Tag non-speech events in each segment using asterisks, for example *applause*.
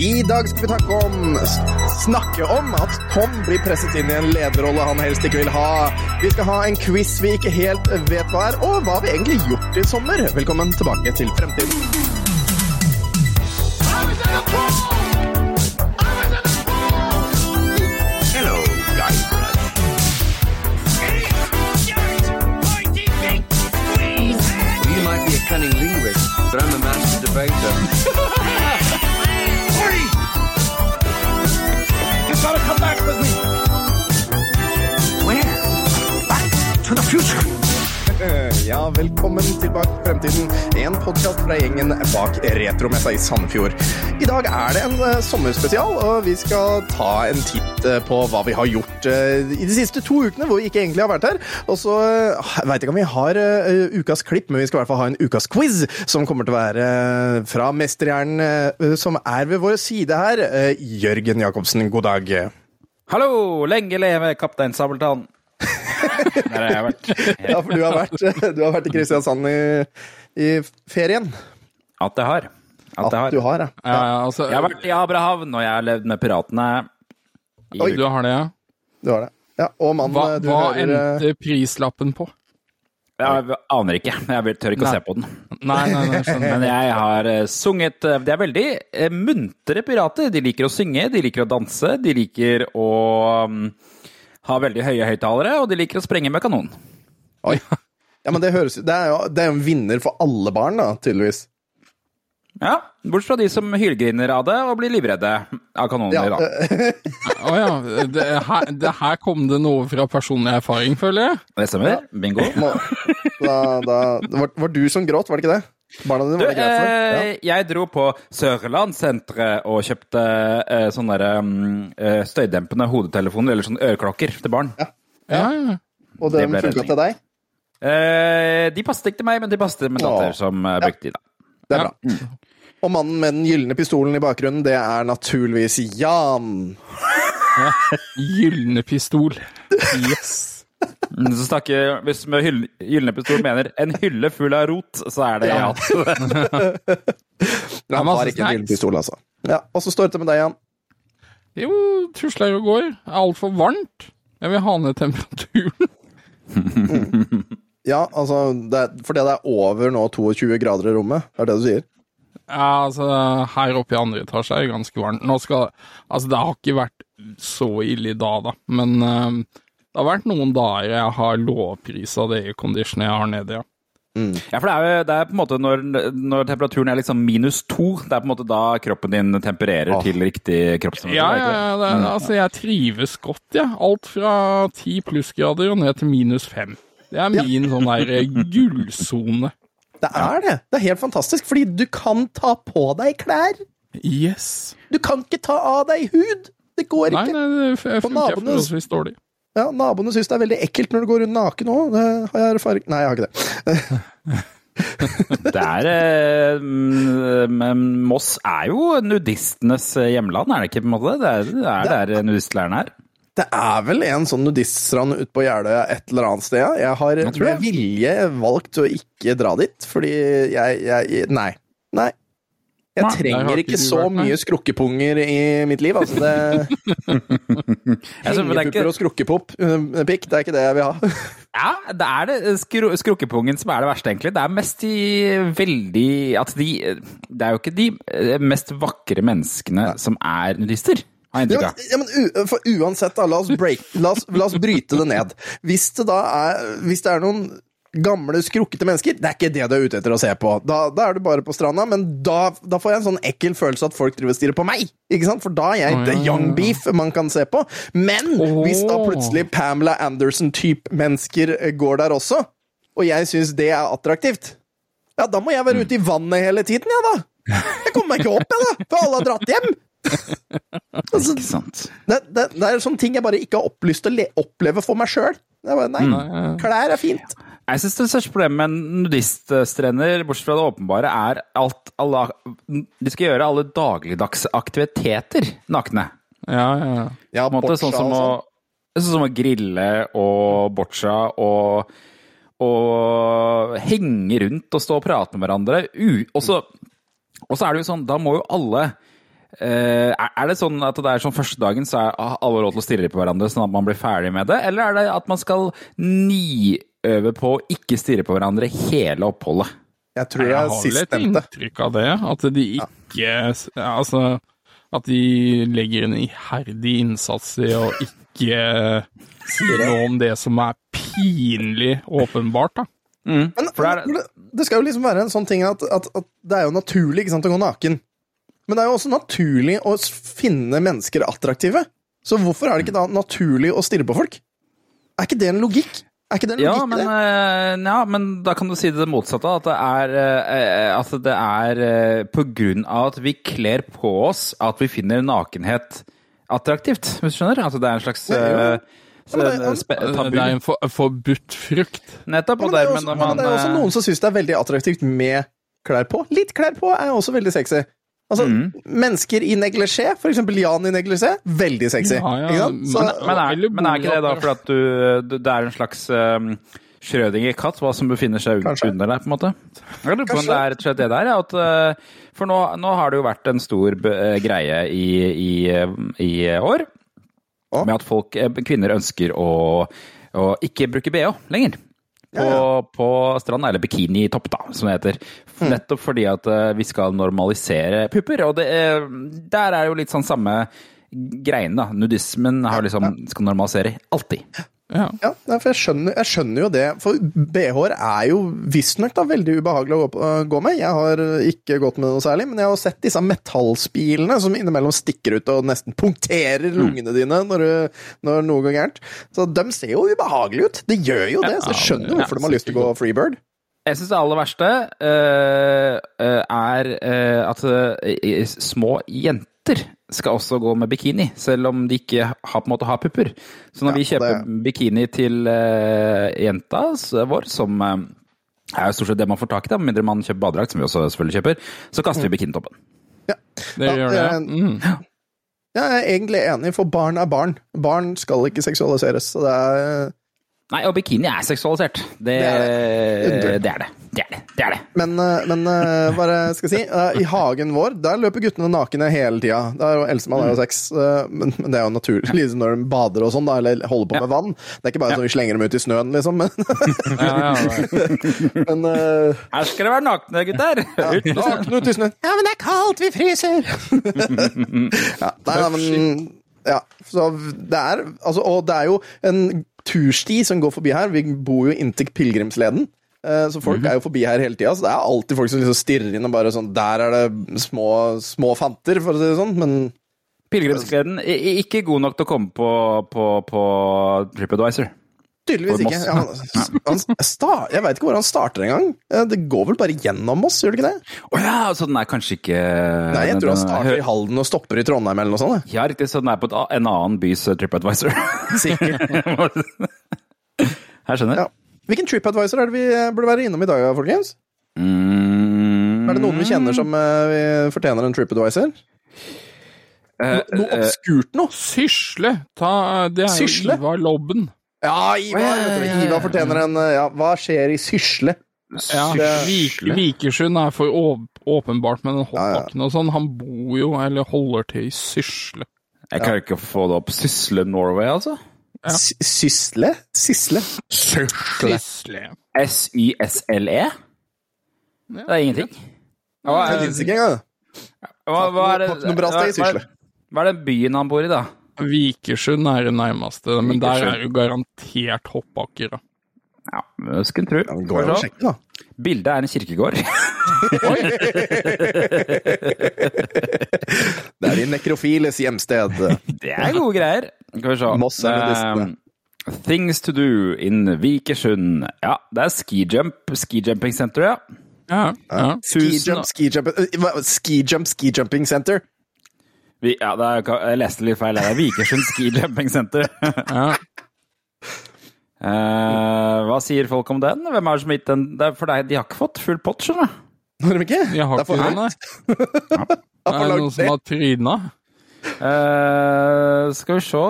I dag skal vi snakke om, snakke om at Tom blir presset inn i en lederrolle han helst ikke vil ha. Vi skal ha en quiz vi ikke helt vet hva er, og hva vi egentlig gjort i sommer. Velkommen tilbake til fremtiden. Hello, Guybrush. You might be a cunning linguist, but I'm a master debater. *laughs* *laughs* Ja, velkommen tilbake til fremtiden. En podkast fra gjengen bak Retromessa i Sandefjord. I dag er det en eh, sommerspesial, og vi skal ta en titt eh, på hva vi har gjort eh, i de siste to ukene, hvor vi ikke egentlig har vært her. Og så uh, veit ikke om vi har ukas klipp, men vi skal i hvert fall ha en ukas quiz, som kommer til å være fra mesterhjernen som er ved vår side her. Jørgen Jacobsen, god dag. Hallo! Lenge leve kaptein Sabeltann. Der har jeg vært. Ja, for du har vært, du har vært i Kristiansand i, i ferien. At jeg har. At jeg har. du har, ja. Ja, ja, altså, Jeg har vært i Abrahavn, og jeg har levd med piratene. I, Oi. Du har det, ja? Du har det. Ja, og mannen Hva, du hva hører Hva endte prislappen på? jeg aner ikke. Jeg tør ikke å se på den. Nei, nei, nei, skjønner. Men jeg har eh, sunget eh, De er veldig eh, muntre pirater. De liker å synge, de liker å danse, de liker å mm, ha veldig høye høyttalere, og de liker å sprenge med kanon. Oi. Ja, men det høres Det er jo det er en vinner for alle barn, da, tydeligvis. Ja, Bortsett fra de som hylgriner av det og blir livredde av kanoner. Ja, da. *laughs* Å ja. Det her, det her kom det noe fra personlig erfaring, føler jeg. Det stemmer. Bingo. Da, da, det var, var du som gråt, var det ikke det? Barna dine var det greit for? Ja. eh, jeg dro på Sørlandssenteret og kjøpte eh, sånne der, mm, eh, støydempende hodetelefoner, eller sånne øreklokker til barn. Ja, ja. Og det den funka til deg? Eh, de passet ikke til meg, men de passet med datter som ja. brukte de, da. Det er Ja. bra. Og mannen med den gylne pistolen i bakgrunnen, det er naturligvis Jan. *laughs* Gylne pistol. *laughs* Yes. Mm, Så snakker, hvis med gylne pistol mener en hylle full av rot, så er det ja. Han *laughs* har ikke en gyllen pistol, altså. Ja, Og så står det til med deg, Jan. Jo, tusler og går. Er altfor varmt. Jeg vil ha ned temperaturen. Ja, altså, det er, fordi det er over nå 22 grader i rommet, er det du sier? Ja, altså, her oppe i andre etasje er det ganske varmt. Nå skal Altså, det har ikke vært så ille i dag, da. Men eh, det har vært noen dager jeg har lovprisa det airconditionet jeg har nede, ja. Ja, for det er, jo- det er på en måte når, når temperaturen er liksom minus to, det er på en måte da kroppen din tempererer oh. til riktig kroppstemperatur. Ja, ja, det? mm. altså, jeg trives godt, jeg. Ja. Alt fra ti plussgrader og ned til minus fem. Det er min sånn der eh, gullsone. Det er det. Det er helt fantastisk, fordi du kan ta på deg klær. Yes. Du kan ikke ta av deg hud. Det går Nei, ikke. nei, det funker forholdsvis dårlig. Ja, Naboene syns det er veldig ekkelt når du går rundt naken òg. Har jeg erfaring Nei, jeg har ikke det. *laughs* Det er eh, mm, Men Moss er jo nudistenes hjemland, er det ikke? på en måte? Det er, det er der nudistleiren er. Det er vel en sånn nudiststrand ute på Jeløya et eller annet sted. ja. Jeg har med vilje valgt å ikke dra dit, fordi jeg, jeg Nei. Nei. Jeg Nei, trenger ikke ikke så vært, mye skrukkepunger i mitt liv. Altså, det *laughs* er Hengepupper ikke- og skrukkepop-pikk, det er ikke det jeg vil ha. *laughs* Ja, det er det skru, skrukkepungen som er det verste, egentlig. Det er mest de veldig At de Det er jo ikke de eh, mest vakre menneskene som er nudister, Ja, men, ja, men for uansett, da, la oss, break, la, oss, la oss bryte det ned. Hvis det da er Hvis det er noen gamle, skrukkete mennesker, det er ikke det du er ute etter å se på. Da, da er du bare på stranda, men da, da får jeg en sånn ekkel følelse at folk driver og stirrer på meg. Ikke sant? For da er jeg the young beef man kan se på. Men oh. hvis da plutselig Pamela Anderson-type mennesker eh, går der også, og jeg syns det er attraktivt, ja, da må jeg være ute i vannet hele tiden, ja da. Jeg kommer meg ikke opp, jeg da, for alle har dratt hjem. *laughs* altså, Ikke sant? det, det, det er sånne ting jeg bare ikke har opplyst å le oppleve for meg sjøl. Nei, Nei, klær er fint. Jeg syns det største problemet med en nudiststrender, bortsett fra det åpenbare, er at alle, de skal gjøre alle dagligdagse aktiviteter nakne. Ja, ja, ja. Måte, sånn, som å, sånn som å grille og boccia og, og henge rundt og stå og prate med hverandre. U, og så og så er det jo sånn, da må jo alle Uh, er det sånn at det er sånn første dagen så er alle råd til å stirre på hverandre sånn at man blir ferdig med det, eller er det at man skal niøve på å ikke stirre på hverandre hele oppholdet? Jeg tror Jeg jeg har litt inntrykk av det. At de ikke Altså, at de legger en iherdig innsats i å ikke si noe om det som er pinlig åpenbart, da. Men, For det er- men det, det skal jo liksom være en sånn ting at, at, at det er jo naturlig ikke sant, å gå naken. Men det er jo også naturlig å finne mennesker attraktive. Så hvorfor er det ikke da naturlig å stirre på folk? Er ikke det en logikk? Er ikke det en Ja logikk men, i det? eh, ja, men da kan du si det motsatte. At det er, eh, at det er eh, på grunn av at vi kler på oss at vi finner nakenhet attraktivt, hvis du skjønner? At det er en slags Ja, ja. Ja, men det er- en tabu. Det er en for, forbudt frukt. Nettopp. Ja, men det er også, når ja, men det er også noen som syns det er veldig attraktivt med klær på. Litt klær på er også veldig sexy. Altså, Mm. Mennesker i neglisjé, eksempel Jan i neglisjé, veldig sexy. Ja, ja. Så, men- men, er, men er ikke det da fordi at du, du Det er en slags um, Schrødinger-katt, hva som befinner seg Kanskje. under deg, på en måte? Jeg lurer på om det er rett og slett det der, ja. At, eh, for nå, nå har det jo vært en stor eh, greie i, i, eh, i år med at folk, kvinner ønsker å, å ikke bruke bh lenger. På, Ja, på stranda, eller bikinitopp, da, som det heter. Mm. Nettopp fordi at eh, vi skal normalisere pupper. Og det, er- der er jo litt sånn samme greiene, da. Nudismen har liksom, skal normalisere alltid. Ja. Ja, for jeg skjønner, jeg skjønner jo det. For BH-er er jo visstnok veldig ubehagelig å gå, gå med. Jeg har ikke gått med noe særlig, men jeg har sett disse metallspilene som innimellom stikker ut og nesten punkterer lungene dine når, du, når noe går gærent. Så de ser jo ubehagelige ut. Det gjør jo det, så jeg skjønner hvorfor de har lyst til å gå freebird. Jeg syns det aller verste eh, eh, er eh, at eh, små jenter skal også gå med bikini, selv om de ikke har, på en måte har pupper. Så når Ja, vi kjøper det- bikini til uh, jenta vår, som uh, er jo stort sett det man får tak i, med mindre man kjøper badedrakt, som vi også selvfølgelig kjøper, så kaster vi bikinitoppen. Det Ja, gjør det. eh, Mm. Jeg er egentlig enig, for barn er barn. Barn skal ikke seksualiseres. Så det er Nei, og bikini er seksualisert. Det, Det er det. det er det. Det er det. det, er det. Men, eh, men eh, hva skal jeg si? Eh, I hagen vår der løper guttene nakne hele tida. Elsemann er jo seks, eh, men, men det er jo naturlig *laughs* liksom når de bader og sånn, da, eller holder på Ja. med vann. Det er ikke bare sånn vi slenger dem ut i snøen, liksom. Men, *laughs* Ja, ja, ja. men uh, Her skal det være nakne, gutter! *laughs* Ut nakne ut i snøen. Ja, men det er kaldt, vi fryser! ja, nei, nei, men ja, så det er altså, Og det er jo en tursti som går forbi her. Vi bor jo inntil pilegrimsleden. eh, Så folk er jo forbi her hele tida, så det er alltid folk som liksom stirrer inn og bare sånn Der er det små, små fanter, for å si det sånn, men Pilegrimsgleden ikke god nok til å komme på, på, på TripAdvisor. Tydeligvis ikke. Ja, han, jeg veit ikke hvor han starter engang. Eh, Det går vel bare gjennom Moss, gjør det ikke det? Å ja, så den er kanskje ikke Nei, jeg tror han starter i Halden og stopper i Trondheim eller noe sånt. Ja, riktig, så den er på et, en annen bys eh, TripAdvisor. *laughs* Sikkert. Jeg skjønner. Ja. Hvilken TripAdvisor er det vi eh, burde være innom i dag, folkens? Mm, Er det noen vi kjenner som eh, vi fortjener en TripAdvisor? eh, Noe eh, obskurt noe? Sysle! Ta, det er Sysle? jo Ivar Lobben. Ja, Ivar! Ivar fortjener en eh, Ja, hva skjer i Sysle? Ja, Vikersund er for åpenbart men den Ja, ja. og sånn. Han bor jo, eller holder til i Sysle. Jeg klarer ikke å få det opp. Sysle Norway, altså? Ja. Sysle? Sisle? Sysle. S-Y-S-L-E? Det er ingenting. Hva Det er, fins ikke engang. hva, hva det Har ikke i hva- Hva er den byen han bor i, da? Vikersund er det nærmeste, men der er jo garantert hoppbakker. da. Ja, det skulle en tro. Ja, Går jo an å sjekke, da? Bildet er en kirkegård. Oi! *laughs* Det er de nekrofiles hjemsted. Det er gode greier. Skal vi se. Moss er nudistene. Um, Things to do in Vikersund. Ja, det er skijump, skijumping center, ja. Ja, ja. Ski skijump, jump, ski jump eh, Ski jump, ski jumping center. Vi, ja det er, jeg leste litt feil. Det er Vikersund skijumping center. *laughs* ja. Uh, hva sier folk om den? Hvem er det som har gitt den? Det er for deg, de har ikke fått full pott, skjønner du. Har de ikke? Jeg har Det er for ikke det, høyt. nei. *laughs* Det er noen som har tryna. Uh, skal vi se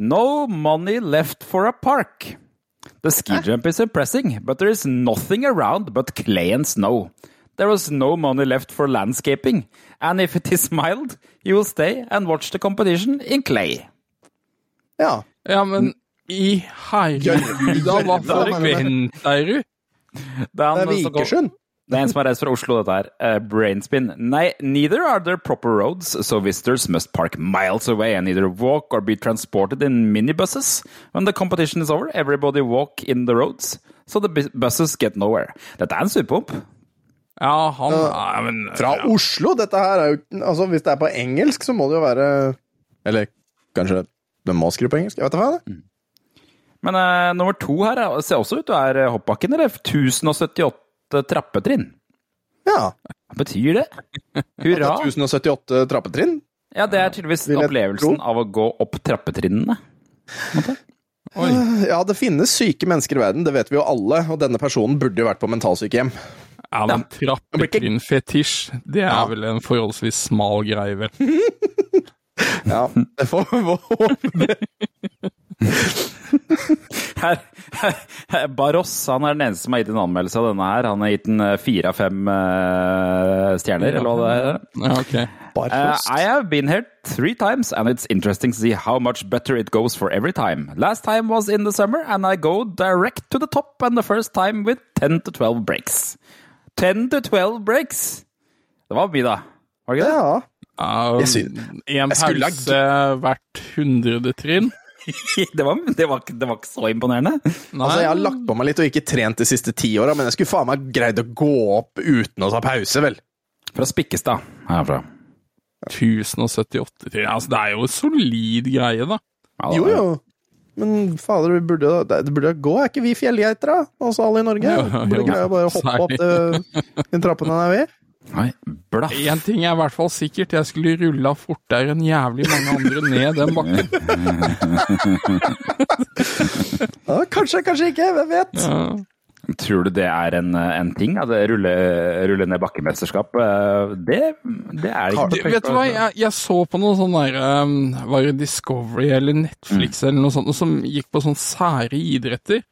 No money left for a park. The ski jump is impressing, but there is nothing around but clay and snow. There was no money left for landscaping. And if it is mild, you will stay and watch the competition in clay. Ja. Ja, men i herregud, da, hva forventer du? Det er, er Vikersund. Det er en som har reist fra Oslo, dette her. Uh, brainspin. Nei, neither are there proper roads, so visitors must park miles away and either walk or be transported in minibuses. When the competition is over, everybody walk in the roads, so the buses get nowhere. Dette er en surpomp. Ja, han ja, men Fra Oslo? Dette her er jo Altså, hvis det er på engelsk, så må det jo være Eller kanskje de må skrive på engelsk? Jeg vet da faen. Men uh, nummer to her er- ser også ut til å være hoppbakken, eller? 1078 trappetrinn. Ja. Hva betyr det? Hurra! 1078 trappetrinn? Ja, det er tydeligvis opplevelsen tro. av å gå opp trappetrinnene. Ja, det finnes syke mennesker i verden, det vet vi jo alle. Og denne personen burde jo vært på mentalsykehjem. Ja, men trappetrinnfetisj, det er Ja. vel en forholdsvis smal greie, vel. *laughs* Ja, det får vi håpe det. *laughs* Her, her, Baross han er den eneste som har gitt en anmeldelse av denne her. Han har gitt den eh, fire av fem uh, stjerner, eller hva det er. Ja, ok. Uh, I have been here three times, and it's interesting to see how much better it goes for every time. Last time was in the summer, and I go direct to the top, and the first time with 10 to 12 breaks. 10 to 12 breaks! Det var mye, da. Var det ikke det? Ja. Ja, Jeg sy- en jeg skulle ha pause hvert hundrede trinn. *laughs* Det var, det, var, det var ikke så imponerende. Nei, Altså, jeg har lagt på meg litt og ikke trent de siste ti åra, men jeg skulle faen meg greid å gå opp uten å ta pause, vel. Fra Spikkestad herfra. 1078 trinn. Altså, det er jo en solid greie, da. Ja, det Jo, jo. Men fader, det burde, det det burde gå. Er ikke vi fjellgeiter, da? Også alle i Norge? Jo, Burde jo. greie å bare hoppe opp til den trappen der er ved. Nei, blaff. Én ting er i hvert fall sikkert, jeg skulle rulla fortere enn jævlig mange andre ned den bakken. Ja, kanskje, kanskje ikke. Hvem vet? Ja. Tror du det er en, en ting? At rulle, rulle ned bakkemesterskap? eh, Det, det er det ikke. Du, vet du hva, jeg, jeg så på noe sånn der um, Var det Discovery eller Netflix eller noe sånt, som gikk på sånn sære idretter.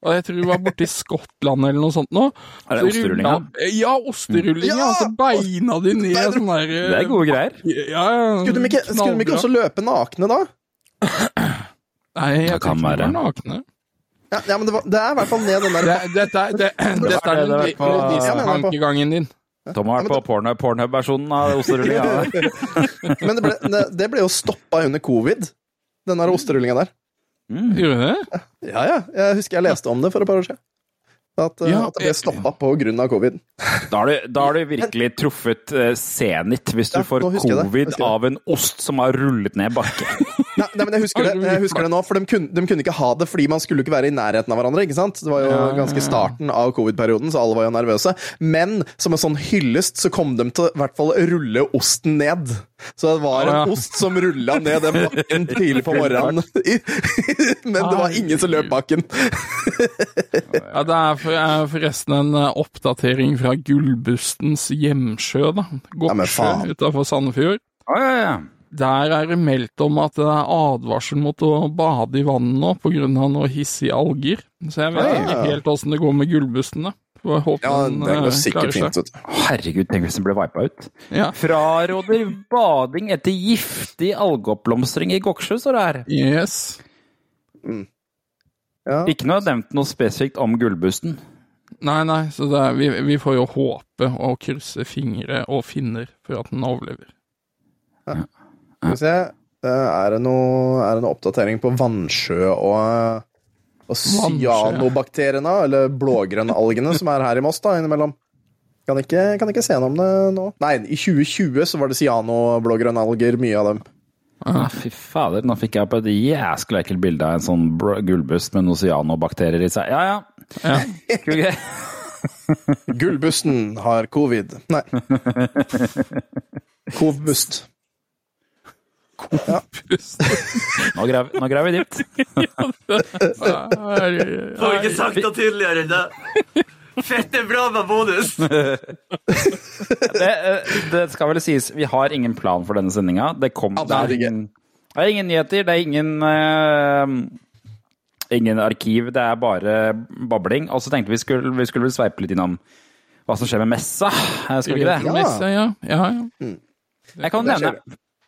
Og jeg tror det var borte i Skottland eller noe sånt nå. Er det Så osterullinga? Ja, osterullinga. Ja! Altså beina de ned sånn der Det er gode greier. Ja, ja, Skulle de ikke, skulle de ikke også løpe nakne da? Nei, jeg Det kan ikke være. nakne. Ja, ja men det, var, det er i hvert fall ned den der Det, dette, er- det, dette er den tankegangen din. Tom har vært på Pornhub- Pornhub-versjonen av osterullinga. *laughs* Men det ble, det, det ble jo stoppa under covid, den der osterullinga der. Gjorde det? Ja, ja. Jeg husker jeg leste om det for et par år siden. At, eh, Ja, at det ble stoppa på grunn av covid. Da har du, da har du virkelig truffet senit, hvis du Ja, får covid av en ost som har rullet ned bakke. *laughs* Nei, nei, men jeg husker, det, jeg husker det nå, for de kunne, de kunne ikke ha det fordi man skulle ikke være i nærheten av hverandre. ikke sant? Det var jo Ja, ja, ganske starten av covid-perioden, så alle var jo nervøse. Men som en sånn hyllest så kom de til i hvert fall rulle osten ned. Så det var en Ja, ja. ost som rulla ned den bakken tidlig på morgenen. *laughs* Men det var ingen som løp bakken. Ja, det er forresten en eh, oppdatering fra Gullbustens hjemsjø, da. Ja, Godtsjø faen. utafor Sandefjord. Ja, ja, ja. Der er det meldt om at det er advarsel mot å bade i vannet nå pga. noen hissige alger. Så jeg vet Ja. ikke helt åssen det går med Gullbustene. Ja, det eh, går sikkert fint. ut. Herregud, tenk hvis den ble vipa ut. Ja. Fraråder bading etter giftig algeoppblomstring i Goksjø, står det her. Yes. Ja. Ikke noe nevnt noe spesifikt om gullbusten. Nei, nei, så det er, vi, vi får jo håpe og krysse fingre og finner for at den overlever. Skal vi se. Er det noe, er det noe oppdatering på vannsjø og, og cyanobakteriene, eller blågrønne algene, som er her i Moss, da, innimellom? Kan ikke, kan ikke se noe om det nå. Nei, i 2020 så var det cyanoblågrønne alger, mye av dem. Ah, fy fader, nå fikk jeg opp et jæskla ekkelt bilde av en sånn gullbust med noen cyanobakterier i seg. Ja, ja. Ja. Gullbusten har covid. Nei. *laughs* Kovbust. Nå graver, nå graver vi dypt. Får ikke sagt det tydeligere enn det. Fett er bra med bonus! *laughs* Det, eh, det skal vel sies, vi har ingen plan for denne sendinga. Det, kom- det, er ingen- det er ingen nyheter, det er ingen uh, Ingen arkiv, det er bare babling. Og så tenkte vi skulle, vi skulle sveipe litt innom hva som skjer med messa. Eh, Skal vi ikke det? Retromesse, ja. ja, ja. Jeg kan nevne,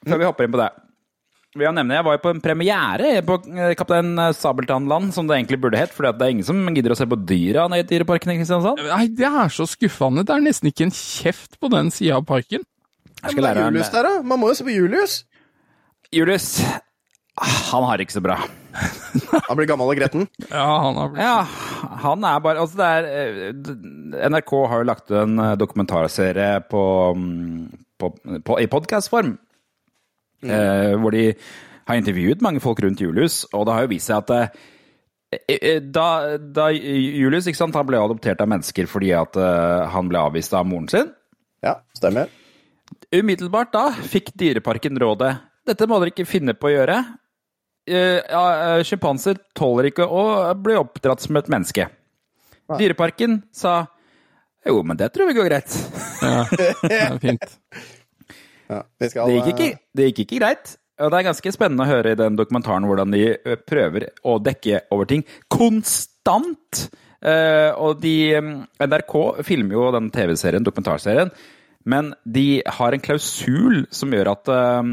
før vi hopper inn på det vil jeg nevne, Jeg var jo på en premiere på eh, Kaptein Sabeltann-land, som det egentlig burde hett. For det er ingen som gidder å se på dyra nede i Dyreparken i Kristiansand. Nei, det er så skuffende. Det er nesten ikke en kjeft på den sida av parken. Jeg skal Men det lære er Julius der, da. Man må jo se på Julius. Julius, han har det ikke så bra. *laughs* Han blir gammel og gretten. Ja, han har blitt Ja, han er bare Altså, det er eh, NRK har jo lagt ut en eh, dokumentarserie på, mm, på, på i podkastform. Eh, hvor de har intervjuet mange folk rundt Julius, og det har jo vist seg at eh, eh, da, da Julius ikke sant, han ble adoptert av mennesker fordi at han ble avvist av moren sin Ja, stemmer. Umiddelbart da fikk Dyreparken rådet Dette må dere ikke finne på å gjøre. Eh, ja, eh, Sjimpanser tåler ikke å bli oppdratt som et menneske. Dyreparken sa jo, men det tror vi går greit. Ja, det er fint. *laughs* Ja, skal, Det gikk ikke, det gikk ikke greit. Og det er ganske spennende å høre i den dokumentaren hvordan de prøver å dekke over ting konstant. Eh, og de mm, NRK filmer jo den TV-serien, dokumentarserien, men de har en klausul som gjør at eh,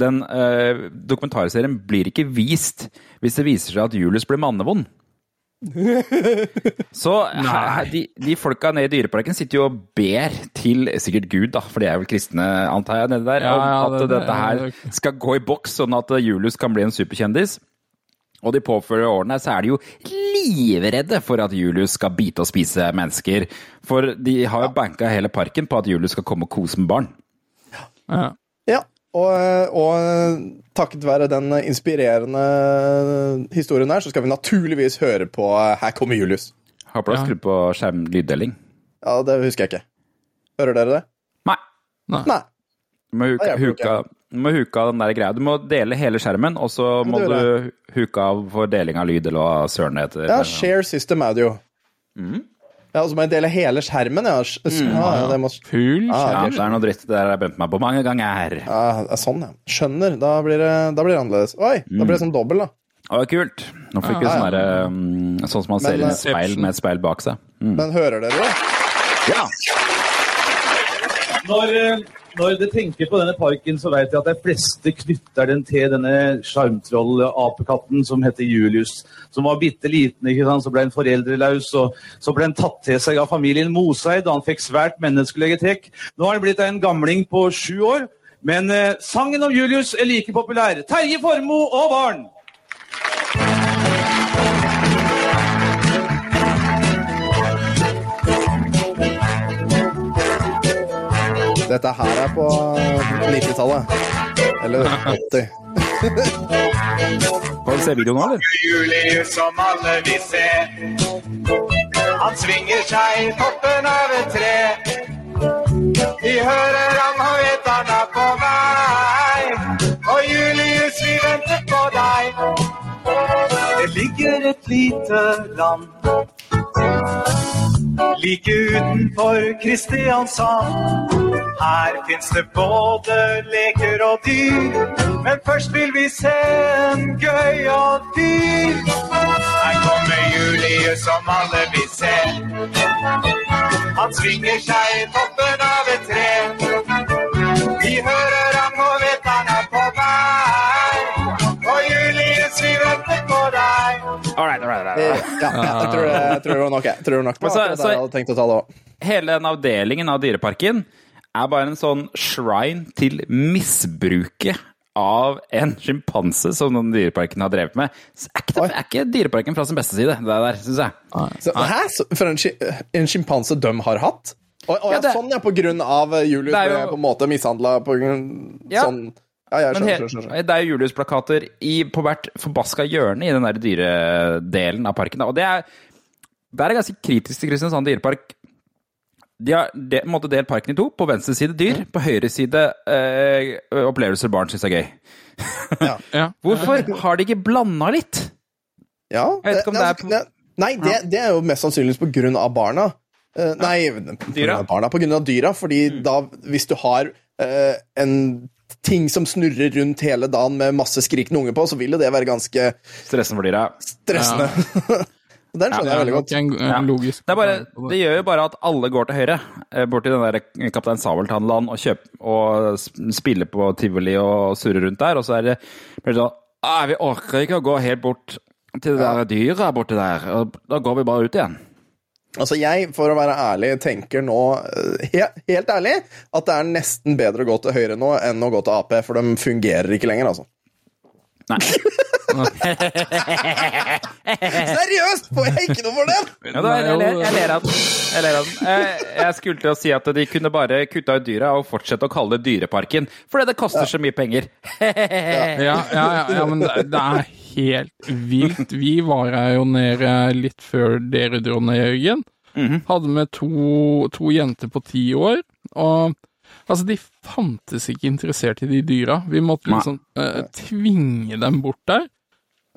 den eh, dokumentarserien blir ikke vist hvis det viser seg at Julius blir mannevond. *laughs* Så her, de, de folka nede i Dyreparken sitter jo og ber til sikkert Gud, da, for de er vel kristne, antar jeg, nede der, Ja, ja, om at det- det dette her er- skal gå i boks, sånn at Julius kan bli en superkjendis. Og de påfører årene så er de jo livredde for at Julius skal bite og spise mennesker. For de har jo banka hele parken på at Julius skal komme og kose med barn. Ja. Ja, og, og takket være den inspirerende historien her, så skal vi naturligvis høre på Her kommer Julius. Du har Ja. skrudd på skjermlyddeling. Ja, det husker jeg ikke. Hører dere det? Nei. Nei. Du må huka, du må huka den der greia. Du må dele hele skjermen, og så må du huke av for deling av lyd, eller hva søren det heter. Ja, share system det jo. Ja, og så må jeg dele hele skjermen, ja. S- s- ja, ja, det må, Full Ah, Ja, det er noe dritt. Det har jeg brent meg på mange ganger. Ah, sånn, ja. Skjønner. Da blir det, da blir det annerledes. Oi, da blir det sånn dobbel, da. Å, kult. Nå fikk vi ah, sånn derre um, Sånn som man ser i eh, et speil med et speil bak seg. Mm. Men hører dere det? Ja. Når, eh, når dere tenker på denne parken, så vet jeg at de fleste knytter den til denne sjarmtrollapekatten som heter Julius. Som var bitte liten, ikke sant? så ble han foreldreløs. og Så ble han tatt til seg av familien Moseid, da han fikk svært menneskelige trekk. Nå har han blitt en gamling på sju år. Men eh, sangen om Julius er like populær. Terje Formoe og barn! Dette her er på 90-tallet. Eller 80. Får *laughs* du se videoen nå, eller? Julius som alle vil se. Han svinger seg i toppen av et tre. Vi hører han og vet han er på vei. Og Julius, vi venter på deg. Det ligger et lite land like utenfor Kristiansand. Her fins det både leker og dyr, men først vil vi se en gøy og dyr. Her kommer Julius som alle vil se. Han svinger seg i toppen av et tre. Right, all right, all Eh, right. Ja, ja, jeg tror det, jeg tror det var nok. Jeg tror det var nok. Så- akkurat så- jeg hadde tenkt å ta det også. Hele den avdelingen av Dyreparken er bare en sånn shrine til misbruket av en sjimpanse som den dyreparken har drevet med. Så er ikke, det, er ikke Dyreparken fra sin beste side, det der, syns jeg. Så, hæ? Så, for en, sjimpanse de har hatt? Å, å, Ja, ja, det- sånn, ja, på grunn av eh, Julius ble jo- på en måte mishandla på grunn Ja. sånn Ja, jeg skjønner. skjønner, skjønner. det er jo Julius-plakater på hvert forbaska hjørne i den der dyredelen av parken. Og det er, det er ganske kritisk til Kristiansand dyrepark. De har de, måtte delt parken i to. På venstre side dyr, på høyre side eh, opplevelser barn syns er gøy. *laughs* Ja. Hvorfor har de ikke blanda litt? Ja, det, vet det er altså, ne- Nei, det, det er jo mest sannsynligvis på grunn av barna. Uh, nei, på grunn av barna, på grunn av dyra. Fordi da, hvis du har uh, en ting som snurrer rundt hele dagen med masse skrikende unge på, så vil jo det være ganske Stressende for dyra. stressende. *laughs* Den skjønner jeg veldig godt. Ja. Det, er bare, det gjør jo bare at alle går til høyre, eh, bort til den der Kaptein Sabeltann-land og, kjøp- og spiller på tivoli og surrer rundt der, og så er det blir sånn «Ah, Vi orker ikke å gå helt bort til det der dyret borti der, og da går vi bare ut igjen. Altså, jeg, for å være ærlig, tenker nå eh, he helt ærlig at det er nesten bedre å gå til høyre nå enn å gå til Ap, for de fungerer ikke lenger, altså. Nei. *laughs* Seriøst! Får jeg ikke noe for den?! Ja, da, jeg, ler, jeg ler av den. Jeg, ler av den. Jeg, jeg skulle til å si at de kunne bare kutta ut dyra og fortsette å kalle det Dyreparken, fordi det koster så mye penger. Ja, ja, ja, ja men det, det er helt vilt. Vi var her jo nede litt før dere dro ned, Jørgen. Hadde med to, to jenter på ti år, og altså, de fantes ikke interessert i de dyra. Vi måtte liksom eh, tvinge dem bort der.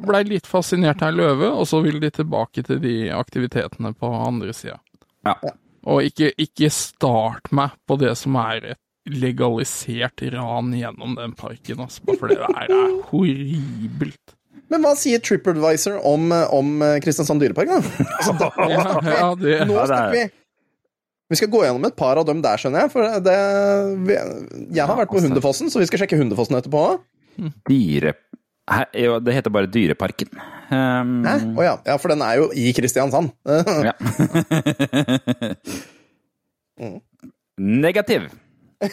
Blei litt fascinert av løve, og så ville de tilbake til de aktivitetene på andre sida. Ja. Og ikke, ikke start meg på det som er et legalisert ran gjennom den parken, altså, bare fordi det her er horribelt. Men hva sier TripAdvisor om, om Kristiansand dyrepark, da? Altså, da Ja, ja, det, *laughs* Nå Ja, er- snakker vi Vi skal gå gjennom et par av dem der, skjønner jeg. For det, vi, jeg har vært på altså. Hundefossen, så vi skal sjekke Hundefossen etterpå. Dyre... Hæ? Jo, Det heter bare Dyreparken. Um, Hæ? Å ja. ja, for den er jo i Kristiansand. Ja. *laughs* Negativ. *laughs*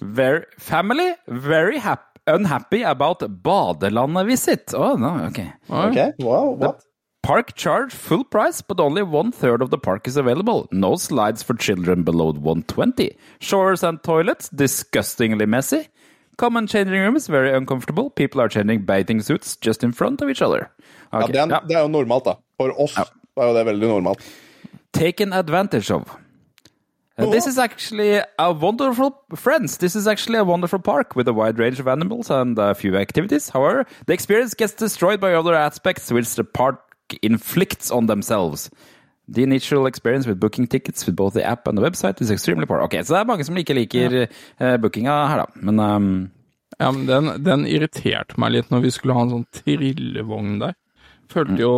Very, family very hap unhappy about badelandet visit. Oh, no, okay. Ok, wow, what? Park charge full price, but only one third of the park is available. No slides for children below 120. Showers and toilets disgustingly messy. Common changing rooms very uncomfortable. People are changing bathing suits just in front of each other. Ja, det, er, ja. det er jo normalt, da. For oss er jo det veldig normalt. taken advantage of. Uh, this is actually a wonderful, friends. This is actually a wonderful park with a wide range of animals and a few activities. However, the experience gets destroyed by other aspects which the park inflicts on themselves. The initial experience with booking tickets with both the app and the website is extremely poor. Ok, så det er mange som ikke liker uh, bookinga her, da. Men um, Ja, men den, den irriterte meg litt når vi skulle ha en sånn trillevogn der. Følte jo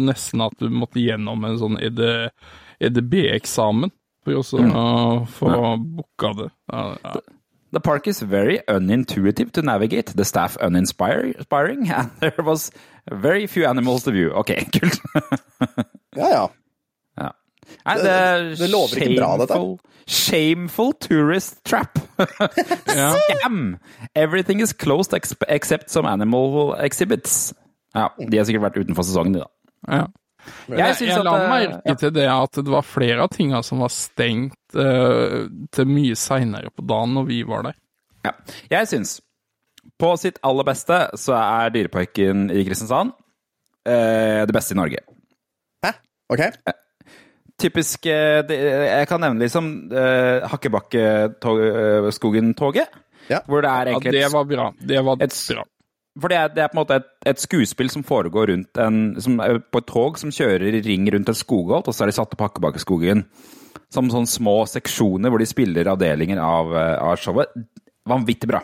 nesten at du måtte gjennom en sånn ED, EDB-eksamen for å så, uh, få booka det. Ja, ja. The park is very unintuitive to navigate, the staff uninspiring, *laughs* and there was very few animals to view. Ok, *laughs* kult. Ja, ja. ja. Nei, Det- det, er det lover ikke bra, dette. shameful- Shameful tourist trap. *laughs* Scam! Everything is closed except some animal exhibits. Ja, de har sikkert vært utenfor sesongen, de, da. Ja. Jeg Jeg, synes jeg at la det- merke til det at det var flere av tinga som var stengt uh, til mye seinere på dagen når vi var der. Ja. Jeg syns på sitt aller beste så er Dyreparken i Kristiansand uh, det beste i Norge. Hæ? Ok. Typisk eh, det, Jeg kan nevne liksom uh, Hakkebakkeskogen-toget. Ja. Hvor det er Ja, egentlig det et, var bra. Det var et- bra. For det er, det er på en måte et, et skuespill som foregår rundt en, som på et tog som kjører i ring rundt en skogholt, og så er de satt opp Hakkebakkeskogen som sånne små seksjoner hvor de spiller avdelinger av, eh, av showet. Vanvittig bra.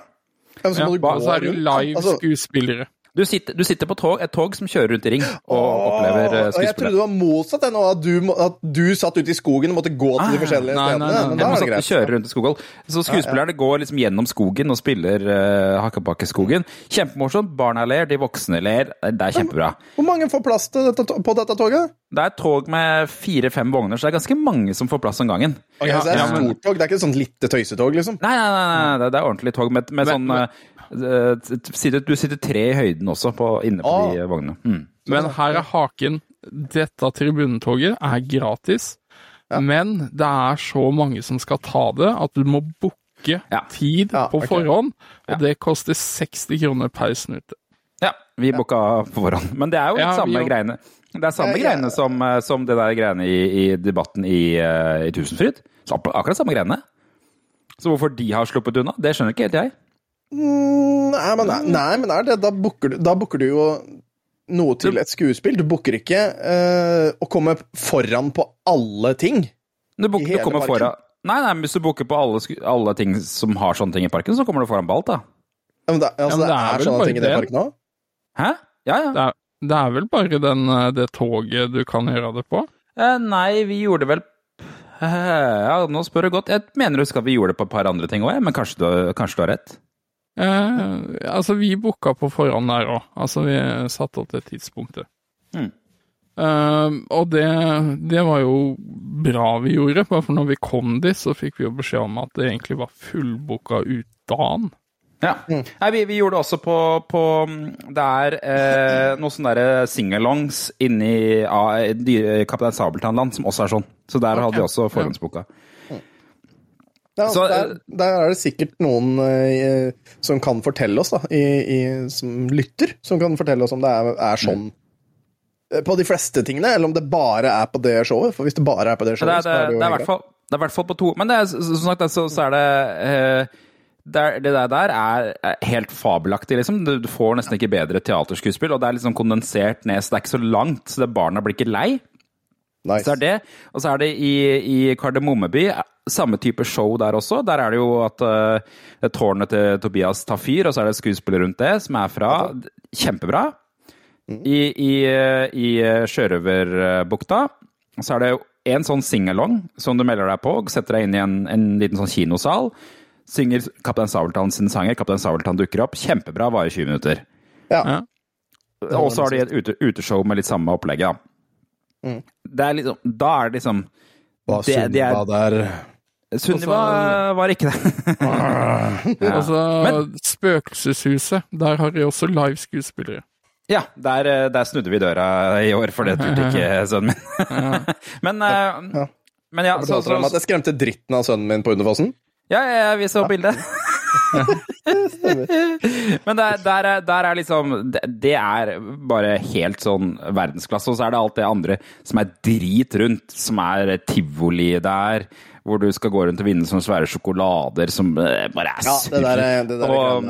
Ja, så Ja, må du gå så er det rundt, live Altså- skuespillere. Du sitter, du sitter på tog, et tog som kjører rundt i ring og opplever skuespillet. Jeg trodde det var motsatt, jeg nå, at du, at du satt ute i skogen og måtte gå til de forskjellige nei, nei, stedene. nei, men nei, da Ja, er men det greit. kjører rundt i skoghold. Så skuespillerne går liksom gjennom skogen og spiller uh, Hakkebakkeskogen. Kjempemorsomt. Barna ler, de voksne ler. Det er kjempebra. Hvor mange får plass til dette, på dette toget? Det er et tog med fire-fem vogner, så det er ganske mange som får plass om gangen. Okay, Ja, så det er ja, et men- stort tog, det er ikke et sånt lite tøysetog, liksom? Nei, nei, nei, nei, det- det er ordentlig tog med, med Men- sånn eh, eh, sitter, Du sitter tre i høyden også på, inne på Ah. de eh, vognene. Mm. Men her er haken. Dette tribunetoget er gratis, men det er så mange som skal ta det, at du må booke Ja. tid Ja, på okay. forhånd, og Ja. det koster 60 kroner per snute. Ja, vi booka på forhånd. Men det er jo litt Ja, samme greiene. Det er samme Ja, ja. greiene som, eh, som det der greiene i, i debatten i, eh, i Tusenfryd. Så akkurat samme greiene. Så hvorfor de har sluppet unna, det skjønner ikke helt jeg. Mm, Nei, men, nei, men er det, da booker du, da booker du jo noe til et skuespill. Du booker ikke uh, å komme foran på alle ting. Du, book, I du kommer parken? foran Nei, nei, men hvis du booker på alle, alle ting som har sånne ting i parken, så kommer du foran på alt, da. Ja, men det, altså, Ja, men det, det er er sånne ting i det. parken òg? Hæ? Ja, ja. Det er, Det er vel bare den, eh, det toget du kan gjøre det på? Eh, nei, vi gjorde vel eh, *laughs* Ja, nå spør du godt. Jeg mener du skal vi gjorde det på et par andre ting òg, men kanskje du, kanskje du har rett? Eh, altså, vi booka på forhånd der òg. Altså, vi satte opp det tidspunktet. Mm. Eh, og det, det var jo bra vi gjorde, bare for når vi kom dit, så fikk vi jo beskjed om at det egentlig var fullbooka ut dagen. Ja. Nei, vi, vi gjorde det også på, på Det er eh, noen sånne singalongs inni ah, dyre- Kaptein Sabeltann-land som også er sånn. Så der hadde vi også forhåndsboka. Ja, Så, der, der er det sikkert noen eh, som kan fortelle oss, da, i, i, som lytter, som kan fortelle oss om det er, er sånn eh, på de fleste tingene, eller om det bare er på det showet. For hvis det bare er på det Det showet, er, det, så er det jo det er fall det er i hvert fall på to. Men det er, som sagt, så, så er det eh, det, er, det der, der er helt fabelaktig, liksom. Du, du får nesten ikke bedre teaterskuespill, og det er liksom kondensert ned, så det er ikke så langt, så det barna blir ikke lei. Nice. Så er det, og så er det i, i Kardemommeby samme type show der også. Der er det jo at uh, tårnet til Tobias tar fyr, og så er det skuespiller rundt det som er fra. Kjempebra. I, i, eh, i eh, Sjørøverbukta så er det jo en sånn singalong som du melder deg på, setter deg inn i en, en liten sånn kinosal. Synger Kaptein Sabeltann sine sanger. Kaptein Sabeltann dukker opp. Kjempebra, varer 20 minutter. Ja. Ja. Og så har de et ute, uteshow med litt samme opplegget. da. Det er liksom, da er det liksom Hva det- det er- der Sunniva var ikke det. *laughs* Ja. Altså, Men- Spøkelseshuset, der har de også live skuespillere. Ja, der, eh, der snudde vi døra i år, for det turte ikke *laughs* sønnen min. *laughs* men, ja. men ja, Har du så, om så, at jeg skremte dritten av sønnen min på Underfossen? ja, ja, ja, vi så bildet. *laughs* men der, der, er, der er liksom det, det er bare helt sånn verdensklasse. Og så er det alt det andre som er drit rundt, som er tivoli der. Hvor du skal gå rundt og vinne sånne svære sjokolader som eh, bare er Ja, det der, det der er og,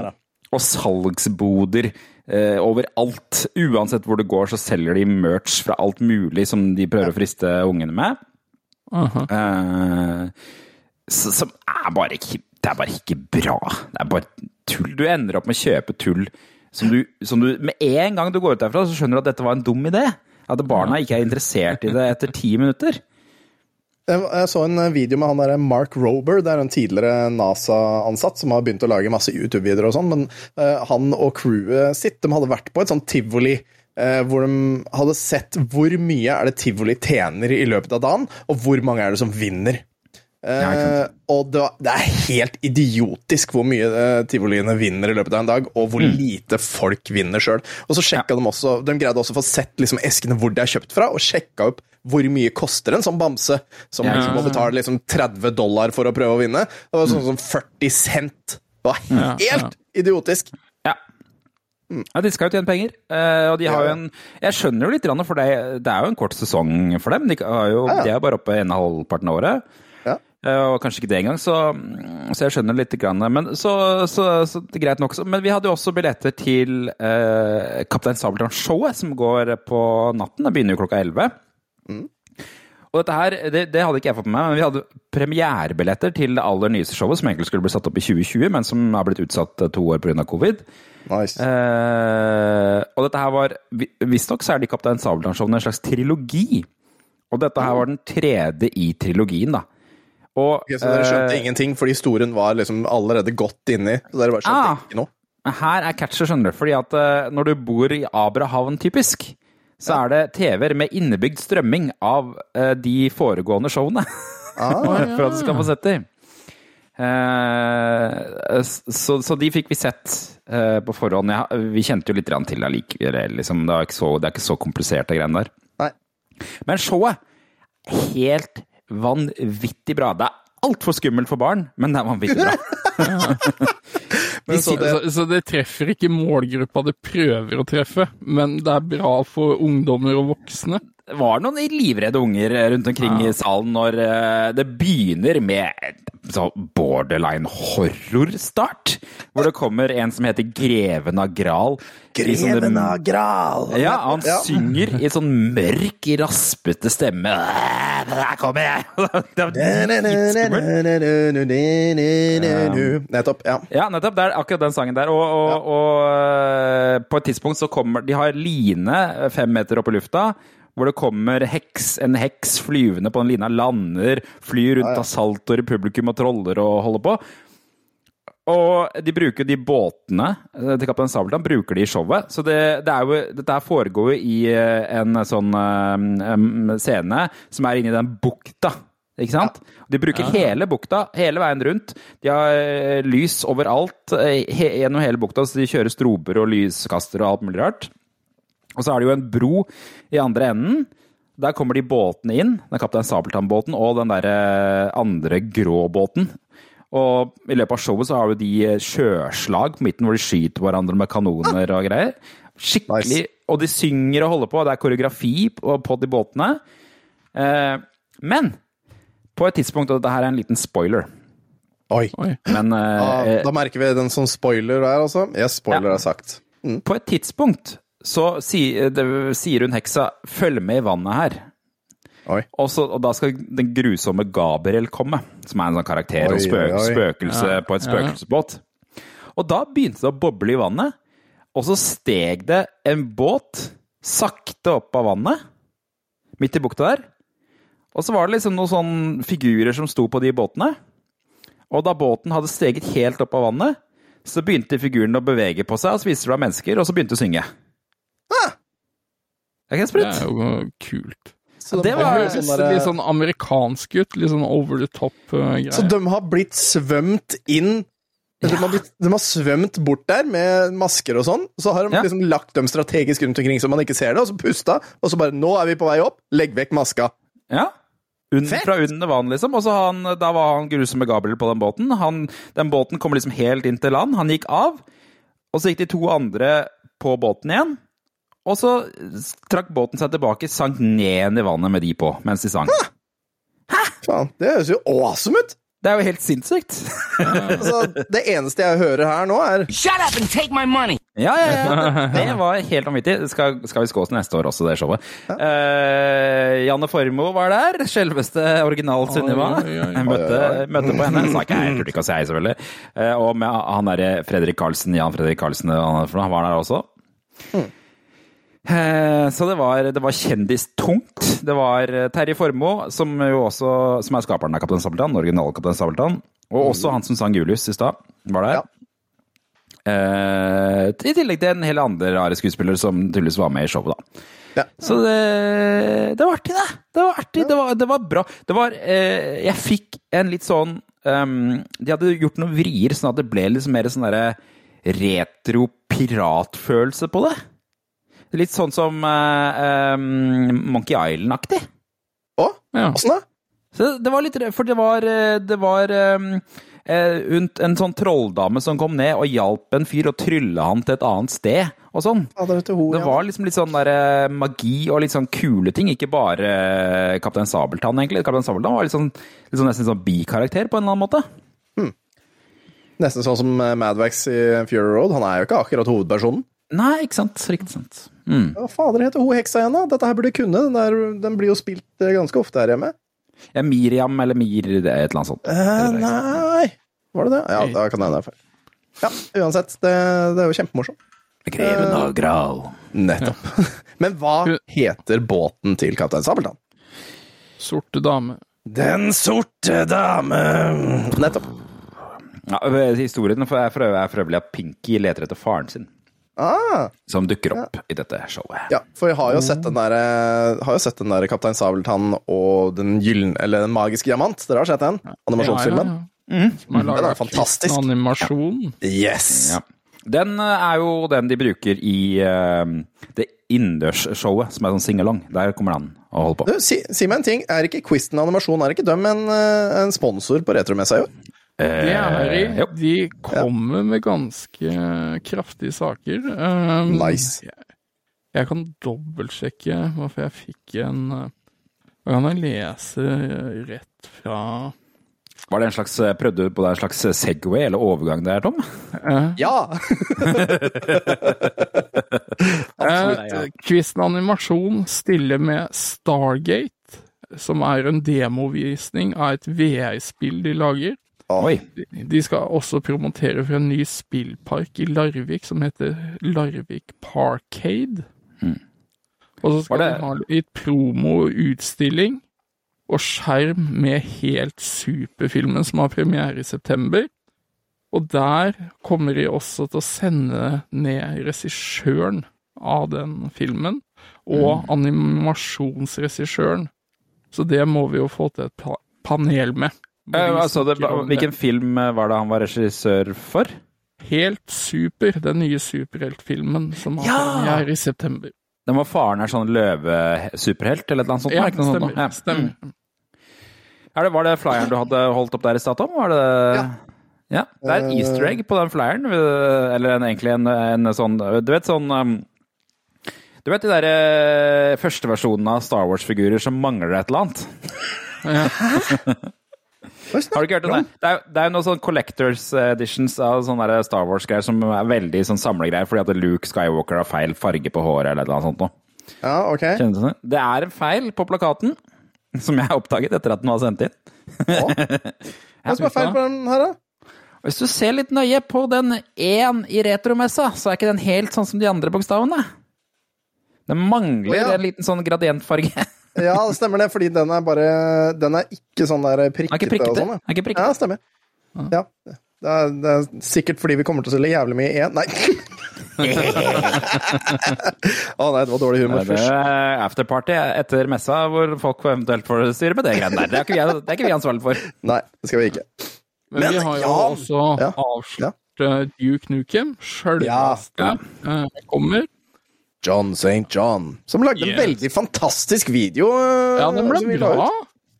og salgsboder eh, overalt. Uansett hvor du går, så selger de merch fra alt mulig som de prøver å friste ungene med. Eh, s- som er bare Det er bare ikke bra. Det er bare tull. Du ender opp med å kjøpe tull som du, som du Med en gang du går ut derfra, så skjønner du at dette var en dum idé. At barna ikke er interessert i det etter ti minutter. Jeg så en video med han der Mark Rober, det er en tidligere NASA-ansatt som har begynt å lage masse YouTube-videoer og sånn, men eh, han og crewet sitt de hadde vært på et sånt tivoli eh, hvor de hadde sett hvor mye er det tivoli tjener i løpet av dagen, og hvor mange er det som vinner. Ja, sant. og det, var- det er helt idiotisk hvor mye uh, tivoliene vinner i løpet av en dag, og hvor Mm. lite folk vinner sjøl. Og så sjekka de også De greide også å få sett liksom, eskene hvor de er kjøpt fra, og sjekka opp hvor mye koster en sånn bamse som Ja. liksom må betale liksom 30 dollar for å prøve å vinne. Det var sånn som 40 cent. Det var Ja, helt idiotisk. Ja. Ja, De skal jo tjene penger, eh, og de har jo en Jeg skjønner jo litt, for det, det er jo en kort sesong for dem. De, har jo, Ja, ja. de er bare oppe en og halvparten av året. Eh, Og kanskje ikke det engang, så, så jeg skjønner litt. Grann. Men så, så, så det greit nok. Men vi hadde jo også billetter til eh, Kaptein Sabeltann-showet, som går på natten. Det begynner jo klokka 11. Og dette her, det, det hadde ikke jeg fått med meg, men vi hadde premierebilletter til det aller nyeste showet, som egentlig skulle bli satt opp i 2020, men som har blitt utsatt eh, to år pga. covid. Nice. Eh, og dette her var vi- Visstnok så er de Kaptein Sabeltann-showene en slags trilogi. Og dette her var den tredje i trilogien, da. Og Ok, så dere skjønte uh, ingenting fordi historien var liksom allerede godt inni? Så dere bare skjønte Ah. ikke noe? her er catchet, skjønner du. Fordi at uh, når du bor i Abrahavn, typisk, så er det TV-er med innebygd strømming av uh, de foregående showene. *laughs* Ah, for at du skal få sett dem. Eh, så, så de fikk vi sett på forhånd. Ja, vi kjente jo litt til det likevel. Liksom. Det, er ikke så, det er ikke så komplisert, greiene der. Nei. Men showet helt vanvittig bra. Det er altfor skummelt for barn, men det er vanvittig bra. *laughs* Men så det, Så, så det treffer ikke målgruppa det prøver å treffe, men det er bra for ungdommer og voksne. Var noen livredde unger rundt omkring i salen når eh, det begynner med sånn borderline horrorstart. Hvor det kommer en som heter Greven av Gral. Greven av Gral! Ja, han Ja. synger i sånn mørk, raspete stemme. Der kommer jeg! Det. Nettopp. Ja. Ja, nettopp. Det er akkurat den sangen der. Og, og, og på et tidspunkt så kommer De har line fem meter opp i lufta. Hvor det kommer heks, en heks flyvende på den lina, lander, flyr rundt av saltoer i publikum og troller og holder på. Og de bruker de båtene eh, til Kaptein Sabeltann bruker de i showet. Så det, det er jo, dette foregår jo i eh, en sånn um, scene som er inni den bukta. Ikke sant? De bruker hele bukta hele veien rundt. De har lys overalt he, gjennom hele bukta, så de kjører strober og lyskaster og alt mulig rart. Og så er det jo en bro i andre enden. Der kommer de båtene inn. Den Kaptein Sabeltann-båten og den derre andre grå båten. Og i løpet av showet så har jo de sjøslag på midten hvor de skyter hverandre med kanoner og greier. Skikkelig. Nice. Og de synger og holder på. Det er koreografi på, på de båtene. Eh, men på et tidspunkt, og dette her er en liten spoiler, Oi. Oi. men eh, Da, da merker vi den som spoiler der, altså. Yes, spoiler Ja. er sagt. På et tidspunkt så si, det, sier hun heksa 'følg med i vannet her'. Oi. Og, så, og da skal den grusomme Gabriel komme, som er en sånn karakter og spøk, oi, oi. spøkelse Ja, på et ja. spøkelsesbåt. Og da begynte det å boble i vannet, og så steg det en båt sakte opp av vannet, midt i bukta der. Og så var det liksom noen sånne figurer som sto på de båtene. Og da båten hadde steget helt opp av vannet, så begynte figurene å bevege på seg, og så viste det seg mennesker, og så begynte å synge. Det er ikke Det er jo kult. Så Det de var høres sånn der... litt sånn amerikansk ut. Litt sånn over the top-greier. Så de har blitt svømt inn de, har blitt, de har svømt bort der med masker og sånn. Så har de Ja. liksom lagt dem strategisk rundt omkring så man ikke ser det, og så pusta, og så bare Nå er vi på vei opp, legg vekk maska. Ja. Un, fra under vann, liksom. Og så han, da var han grusomme Gabriel på den båten. Han, den båten kom liksom helt inn til land. Han gikk av, og så gikk de to andre på båten igjen. Og så trakk båten seg tilbake, sank ned i vannet med de på mens de sang. Faen, det høres jo awesome ut! Det er jo helt sinnssykt. *laughs* Altså, det eneste jeg hører her nå, er Shut up and take my money! Ja, ja, ja. Det, *laughs* det var helt vanvittig. Skal, skal vi skås neste år også, det showet. Eh, Janne Formoe var der. Selveste original Sunniva. *laughs* Møtte, møtte på henne. Sa ikke jeg, turte ikke å si hei, selvfølgelig. Uh, og med han derre Fredrik Karlsen, Jan Fredrik Karlsen, han var der også. Eh, Så det var, det var kjendistungt. Det var eh, Terje Formoe, som jo også som er skaperen av Kaptein Sabeltann, original Kaptein Sabeltann, og også han som sang Julius i stad, var der. Ja. Eh, I tillegg til en hel andre rare skuespillere som tydeligvis var med i showet, da. Ja. Så det, det var artig, det. Det var artig, det var, det var bra. Det var eh, Jeg fikk en litt sånn um, De hadde gjort noen vrier, sånn at det ble litt mer sånn derre retro-piratfølelse på det. Litt sånn som uh, um, Monkey Island-aktig. Å, Ja. åssen da? Så det var litt For det var, eh, det var um, en sånn trolldame som kom ned og hjalp en fyr og trylle han til et annet sted, og sånn. Ja, det ho, Det var liksom litt sånn der magi og litt sånn kule ting, ikke bare Kaptein Sabeltann, egentlig. Kaptein Sabeltann var litt sånn, litt sånn nesten sånn bikarakter på en eller annen måte. Nesten sånn som Madwax i Fury Road. Han er jo ikke akkurat hovedpersonen. Nei, ikke sant. Riktig sant. Mm. Hva fader heter hun heksa igjen, da? Dette her burde jeg kunne. Den, der, den blir jo spilt eh, ganske ofte her hjemme. Ja, Miriam eller Mir, det er et eller annet sånt. Eh, nei Var det det? Ja, da kan det hende. Ja, uansett. Det, det er jo kjempemorsomt. Greven av Gral. Nettopp. *laughs* Men hva heter båten til Kaptein Sabeltann? Sorte dame. Den sorte dame. Nettopp. Ja, historien er for øvrig at Pinky leter etter faren sin, Ah, som dukker opp i dette showet. ja, for jeg har jo sett den der, eh, har jo sett den der Kaptein Sabeltann og Den gyllen, eller Den magiske diamant. Dere har sett den? Animasjonsfilmen? Ja, ja, ja. Er Den er fantastisk. animasjon. Yes! Ja. Den eh, er jo den de bruker i uh, det innendørsshowet, som er sånn singalong. Der kommer den og holder på. Du, si, si meg en ting. Er ikke Quisten animasjon er ikke dem en, en sponsor på Retromessa i år? Det er de. Eh, jo. De kommer med ganske kraftige saker. Um, Nice. Jeg, Jeg kan dobbeltsjekke hvorfor jeg fikk en Hva kan jeg lese rett fra Var det en slags, Prøvde du på deg en slags Segway eller overgang der, Tom? Uh, Ja! *laughs* Eh, Quizen animasjon stiller med Stargate, som er en demovisning av et VR-spill de lager. Oi. De skal også promotere for en ny spillpark i Larvik som heter Larvik Parkade. Og så skal det- de ha litt promo og skjerm med helt superfilmen som har premiere i september. Og der kommer de også til å sende ned regissøren av den filmen, og animasjonsregissøren. Så det må vi jo få til et panel med. Eh, altså, det, hvilken film eh, var det han var regissør for? Helt super, den nye superheltfilmen som har Ja! premiere i september. Den var faren er sånn løvesuperhelt eller et eller annet sånt? Ja, det stemmer. sånt. Ja. stemmer. Er det, var det flyeren du hadde holdt opp der i stad, Tom? Var det... Ja. Ja, Det er en Eh. easter egg på den flyeren, eller en, egentlig en, en sånn Du vet sånn um, Du vet de der eh, første versjonene av Star Wars-figurer som mangler et eller annet? *laughs* *laughs* Har du ikke hørt om det? Det er, det er noen sånn collectors editions av sånne Star Wars-greier som er veldig sånn samlegreier, fordi at Luke Skywalker har feil farge på håret eller noe sånt noe. Ja, ok. Kjenner du det? Det er en feil på plakaten, som jeg har oppdaget etter at den var sendt inn. *laughs* Hva er feil på den her, da? Hvis du ser litt nøye på den én i retromessa, så er ikke den helt sånn som de andre bokstavene. Den mangler oh, ja. en liten sånn gradientfarge. *laughs* Ja, det stemmer det, fordi den er bare Den er ikke sånn der er prikkete prikkete. og sånn. Den er ikke prikkete. ja stemmer. Ja. Det er, det er sikkert fordi vi kommer til å selge jævlig mye én Nei. *laughs* Å nei, det var dårlig humor Det først. er afterparty etter messa, hvor folk eventuelt får styre med det greiene der. Det er ikke vi, det er ikke vi ansvarlig for. Nei, det skal vi ikke. Men, vi har jo ja. også Ja. avslørt ja. Duke Nukem. Sjølveste ja. kommer. John St. John, som lagde en veldig fantastisk video. øh, Ja, den ble bra.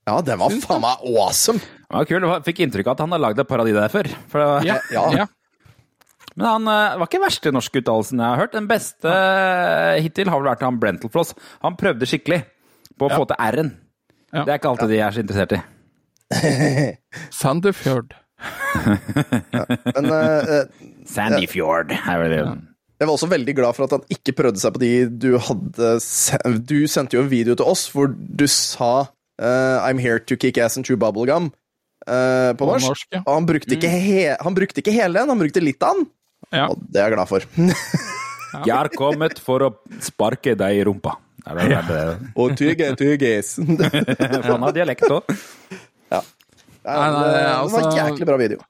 Ja, den var faen meg awesome. Det var kul. Jeg Fikk inntrykk av at han har lagd et par av de der før. For, Ja, *laughs* Ja. ja. Men han eh, var ikke verste norske uttalelsen jeg har hørt. Den beste eh, hittil har vel vært han Brentelfloss. Han prøvde skikkelig på å få til R-en. Ja. Det er ikke alltid de er så interessert i. *laughs* Sandefjord. *laughs* Men uh, Sandyfjord er vel det. Jeg var også veldig glad for at han ikke prøvde seg på de du hadde Du sendte jo en video til oss hvor du sa uh, I'm here to kick ass and chew bubblegum uh, på På norsk. norsk, ja. Og han brukte, ikke he han brukte ikke hele den, han brukte litt av den. Ja. Og det er jeg glad for. Jeg har kommet for å sparke deg i rumpa. Er det, er det, Og tygge, tygges. *laughs* han har dialekt òg. Ja, Nei, nei, det, det var altså- en jæklig bra video.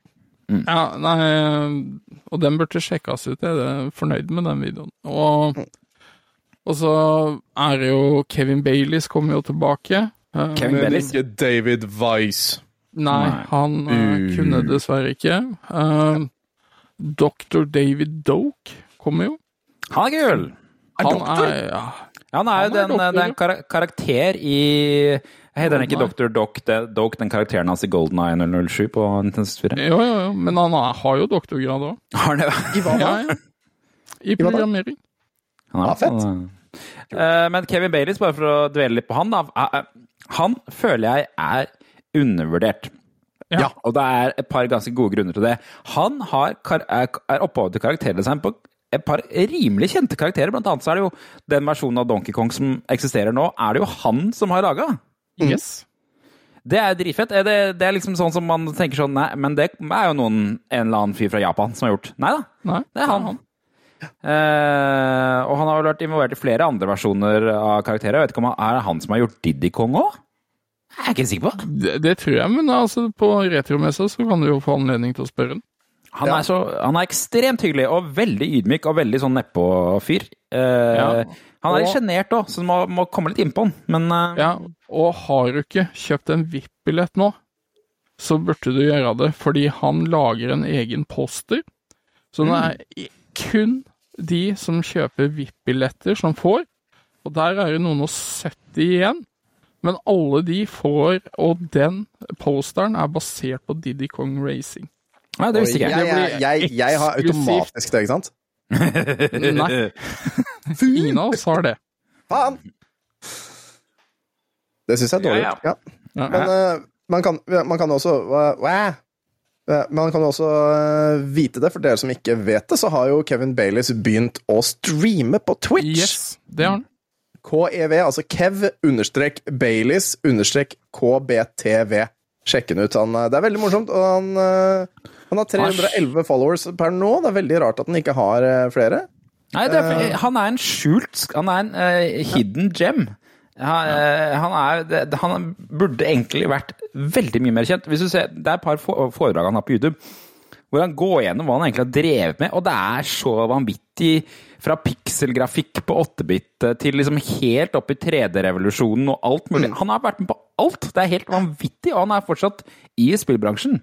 Ja, nei, og den burde sjekkes ut. Jeg er fornøyd med den videoen. Og, og så er det jo Kevin Baileys kommer jo tilbake. Men Kevin ikke David Weiss. Nei, han uh. kunne dessverre ikke. Eh, Dr. David Doke kommer jo. Han er kul! Han er ja, Han er jo er den, doktor, den karakter i Heter den ikke Dr. Doc, det- Doke, den karakteren hans i Golden Eye 007 på Nintendo 4. Jo, jo, jo, men han har jo doktorgrad òg. Har det? Hva da? ja. I programmering. Han er, Ja, fett. Eh, men Kevin Baileys, bare for å dvele litt på han, da. Han føler jeg er undervurdert. Ja. Og det er et par ganske gode grunner til det. Han har, kar- er opphavet til karakterdesign på et par rimelig kjente karakterer. Blant annet så er det jo den versjonen av Donkey Kong som eksisterer nå, er det jo han som har laga. Yes. Det er dritfett. Er Det, det er liksom sånn som man tenker sånn Nei, men det er jo noen, en eller annen fyr fra Japan som har gjort. Nei da, Nei, det er han. Eh, og han har vel vært involvert i flere andre versjoner av karakterer. Jeg vet ikke om han er det han som har gjort Diddy Kong òg? Jeg er ikke sikker på. Det, det tror jeg, men altså, på retromessa så kan du jo få anledning til å spørre den. Han, er så, han er ekstremt hyggelig og veldig ydmyk og veldig sånn nedpå-fyr. Eh, Ja. Han er litt sjenert òg, så du må, må komme litt innpå han. Men uh... Ja, og har du ikke kjøpt en VIP-billett nå, så burde du gjøre det, fordi han lager en egen poster. Så det er i- kun de som kjøper VIP-billetter som får, og der er det noen og 70 igjen. Men alle de får, og den posteren er basert på Diddy Kong Racing. Nei, det visste ikke jeg, jeg. jeg, jeg, jeg har automatisk det, ikke sant? Nei. *laughs* Ingen av oss har det. Faen! Det syns jeg er dårlig Ja, gjort. Ja. Ja. Men uh, man, kan, man kan også uh, Man kan også uh, vite det, for dere som ikke vet det, så har jo Kevin Baileys begynt å streame på Twitch. Yes, det har han. KEV, altså Kev understrek Baileys understrek KBTV. Sjekk den ut. Han, eh, det er veldig morsomt, og han, eh, han har 311 followers per nå. Det er veldig rart at han ikke har eh, flere. Nei, det er, han er en skjult Han er en uh, hidden gem. Han, uh, han, er, han burde egentlig vært veldig mye mer kjent. Hvis du ser, Det er et par foredrag han har på YouTube hvor han går gjennom hva han egentlig har drevet med, og det er så vanvittig. Fra pikselgrafikk på 8-bit til liksom helt opp i 3D-revolusjonen og alt mulig. Han har vært med på alt! Det er helt vanvittig, og han er fortsatt i spillbransjen.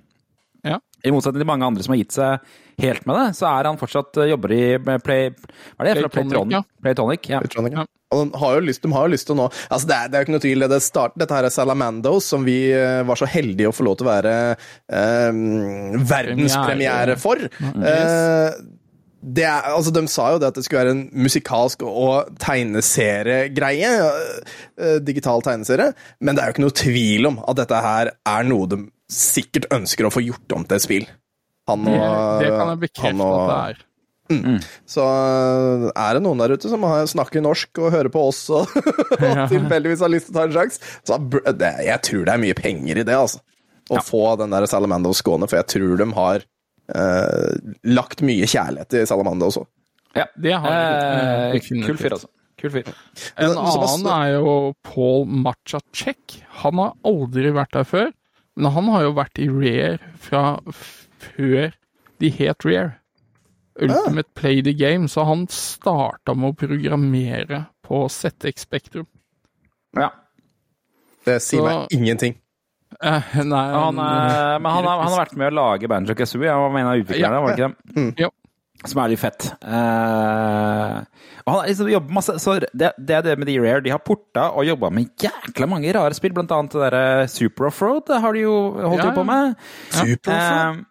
Ja. I motsetning til mange andre som har gitt seg helt med det, så er han fortsatt eh, jobber i Play... Hva er det? Playtonic, ja. Playtonic. Ja. Playtronic. Ja. Og de har jo lyst, de har jo lyst til å nå altså det, er, det er jo ikke noe tvil, det start, Dette her er Salamandos, som vi eh, var så heldige å få lov til å være eh, verdenspremiere for. Eh, det er, altså, de sa jo det at det skulle være en musikalsk og tegneseriegreie. eh, digital tegneserie. Men det er jo ikke noe tvil om at dette her er noe de sikkert ønsker å få gjort om til et spill. Han og, Det kan jeg han bekrefte og- at det er. så øh, er det noen der ute som har, snakker norsk og hører på oss og, *laughs* og tilfeldigvis har lyst til å ta en sjanse, så det, jeg tror det er mye penger i det, altså. Å få den der Salamando skåne, for jeg tror de har øh, lagt mye kjærlighet i Salamander også. Ja. Det har Eh, eh, kul fyr, altså. Kul fyr. En annen er jo Paul Machacek. Han har aldri vært der før, men han har jo vært i Rare fra før de het Rare. Ultimate Play the Game, så han starta med å programmere på ZX Spektrum. Ja. Det sier Så- meg ingenting. Eh, nei, Han, er- men han, har- han har vært med å lage Banjo Kazooie. Han var en av utviklerne, Ja. var det ikke det? Jo. Som er litt fett. Uh, og han har liksom jobber masse Så det, det er det med de Rare. De har porta og jobba med jækla mange rare spill, blant annet det derre Super Offroad har de jo holdt Ja, på med. Super Offroad? Uh,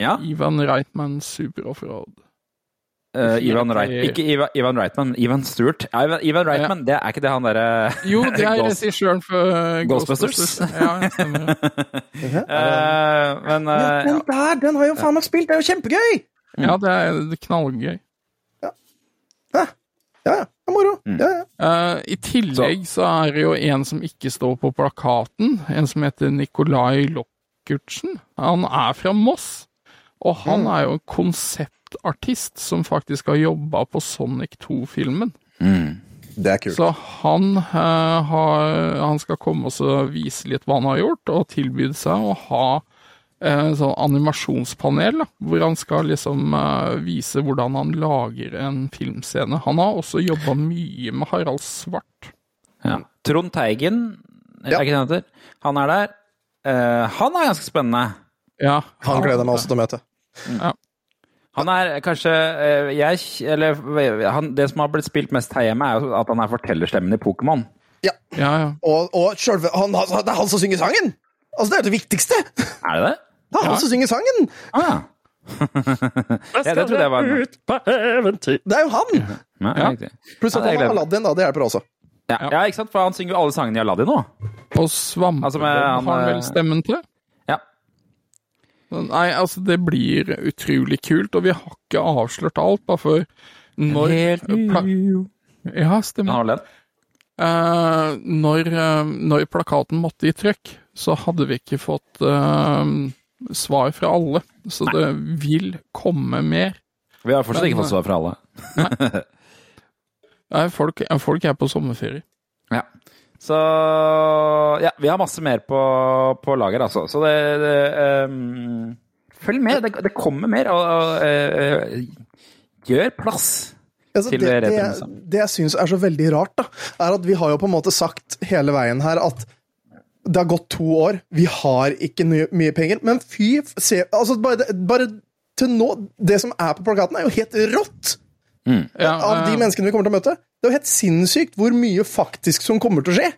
ja. Ivan Reitman Super Offroad. Eh, Ivan Reit, Ikke Ivan, Ivan Reitman, Ivan Stewart. Ivan, Ivan Reitman, det er ikke det han derre *laughs* Jo, det er regissøren for uh, Ghostbusters. Ghostbusters. Ja, stemmer. *laughs* Eh, Men Den der, den har jo faen meg spilt! Det er jo kjempegøy! Ja, det er knallgøy. Ja, ja. Det er moro. Ja, ja. Eh, I tillegg så. er det jo en som ikke står på plakaten, en som heter Nikolai Lokkertsen. Han er fra Moss, og han er jo en konseptartist som faktisk har jobba på Sonic 2-filmen. Det er kult. Så han, eh, har, han skal komme og vise litt hva han har gjort, og tilbyde seg å ha eh, sånn animasjonspanel, da, hvor han skal liksom eh, vise hvordan han lager en filmscene. Han har også jobba mye med Harald Svart. Ja. Trond Teigen, Ja. er ikke det han heter? Han er der. Eh, han er ganske spennende. Ja, Han gleder meg også til å møte. Han er kanskje eh, jeg, Eller han, det som har blitt spilt mest her hjemme, er at han er fortellerstemmen i Pokémon. ja, ja. Og, og selve han, han- Det er han som synger sangen! Altså, Det er jo det viktigste! Er det det? Det er han som synger sangen! Ah, ja. *laughs* ja, det trodde jeg var en Det er jo han! ja, Ja. Pluss at han har. Aladdin, da. Det hjelper også. Ja, ja, ikke sant? For han synger jo alle sangene i Aladdin nå. Og Svampebob Altså, med han, har han eh, vel stemmen til? Nei, altså, det blir utrolig kult, og vi har ikke avslørt alt, bare for når pla Ja, stemmer. Eh, når, eh, når plakaten måtte i trykk, så hadde vi ikke fått eh, svar fra alle. Så det vil komme mer. Vi har fortsatt Men, ikke fått svar fra alle. *laughs* Nei, folk, folk er på sommerferie. Ja. Så ja, vi har masse mer på, på lager, altså. Så det, det um, Følg med, det, det kommer mer. Og, og uh, gjør plass. Altså, Til det, det, retromessa. det jeg syns er så veldig rart, da, er at vi har jo på en måte sagt hele veien her at det har gått to år, vi har ikke mye penger, men fy se, altså bare, bare til nå Det som er på plakaten, er jo helt rått! Ja, Av de eh, menneskene vi kommer til å møte. Det er jo helt sinnssykt hvor mye faktisk som kommer til å skje.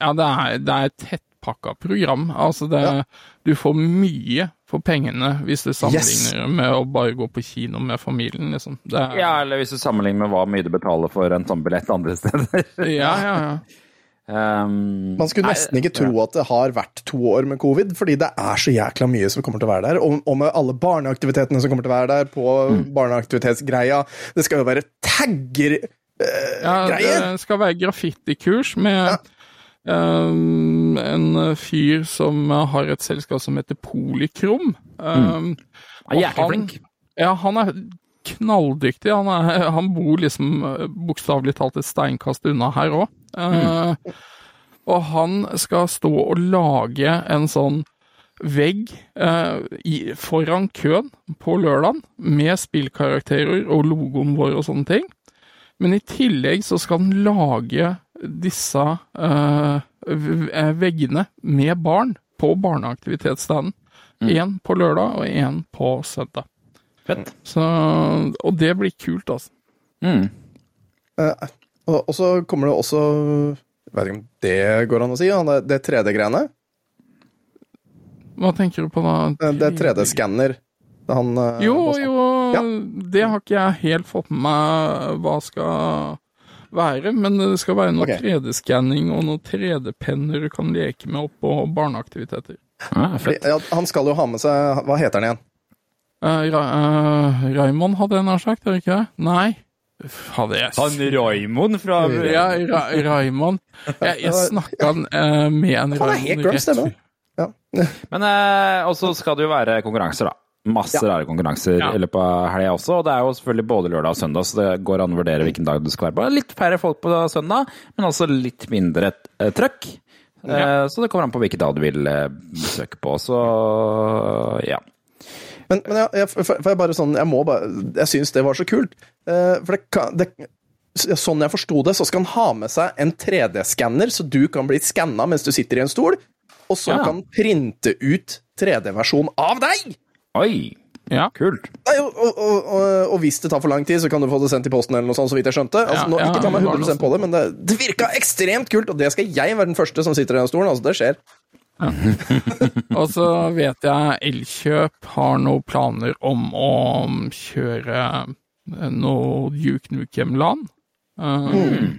Ja, det er, det er tett tettpakka program. Altså det, Du får mye for pengene hvis du sammenligner det med å bare gå på kino med familien, liksom. Det, er- Ja, eller hvis du sammenligner med hva mye du betaler for en sånn billett andre steder. ja, ja, ja. *laughs* Um, Man skulle nei, nesten ikke tro at det har vært to år med covid, fordi det er så jækla mye som kommer til å være der. Og, og med alle barneaktivitetene som kommer til å være der på barneaktivitetsgreia. Det skal jo være tagger eh, ja det skal være graffitikurs med um, en fyr som har et selskap som heter Polikrom. Um, Han er jækla jæklig flink. Ja, han er knalldyktig. Han, er, han bor liksom eh, bokstavelig talt et steinkast unna her òg. Og han skal stå og lage en sånn vegg uh, i, foran køen på lørdag med spillkarakterer og logoen vår og sånne ting. Men i tillegg så skal han lage disse uh, veggene med barn på barneaktivitetsstanden. Én på lørdag og én på søndag. Fett. Så, og det blir kult, altså. Mm. Eh, og, og så kommer det også Jeg vet ikke om det går an å si, han det 3D-greiene. Hva tenker du på da? Eh, Det er 3D-skanner. Han eh, Jo, bossen. jo, Ja. det har ikke jeg helt fått med meg hva skal være, men det skal være noe okay. 3D-skanning og noen 3D-penner du kan leke med opp på barneaktiviteter. Ah, fett. Ja, han skal jo ha med seg Hva heter han igjen? Uh, Ra uh, Raymond hadde jeg nær sagt, er det ikke det? Nei. Hadde jeg Han Raymond fra Ja, Ra Raymond. Jeg, jeg snakka uh, med en Han er helt. Ja. Men uh, også skal det jo være konkurranser, da. Masse Ja. rare konkurranser Ja. i løpet av helga også. Og det er jo selvfølgelig både lørdag og søndag, så det går an å vurdere hvilken dag du skal være på. Litt færre folk på søndag, men også litt mindre uh, trøkk. Ja. Så det kommer an på hvilken dag du vil eh, besøke på. Så ja. Men, men jeg, jeg, for, jeg bare sånn Jeg må bare Jeg syns det var så kult. Eh, for det kan det, Sånn jeg forsto det, så skal han ha med seg en 3D-skanner, så du kan bli skanna mens du sitter i en stol, og så Ja. kan han printe ut 3D-versjon av deg! Oi, Ja. kult. Nei, og, og, og, og, hvis det tar for lang tid, så kan du få det sendt i posten, eller noe sånt, så vidt jeg skjønte. Altså, nå, ja, ikke ta meg det var 100 på det, men det, det virka ekstremt kult, og det skal jeg være den første som sitter i den stolen. Altså, det skjer. *laughs* Og så vet jeg Elkjøp har noen planer om å kjøre eh, noe Duke Nukem-land. Uh,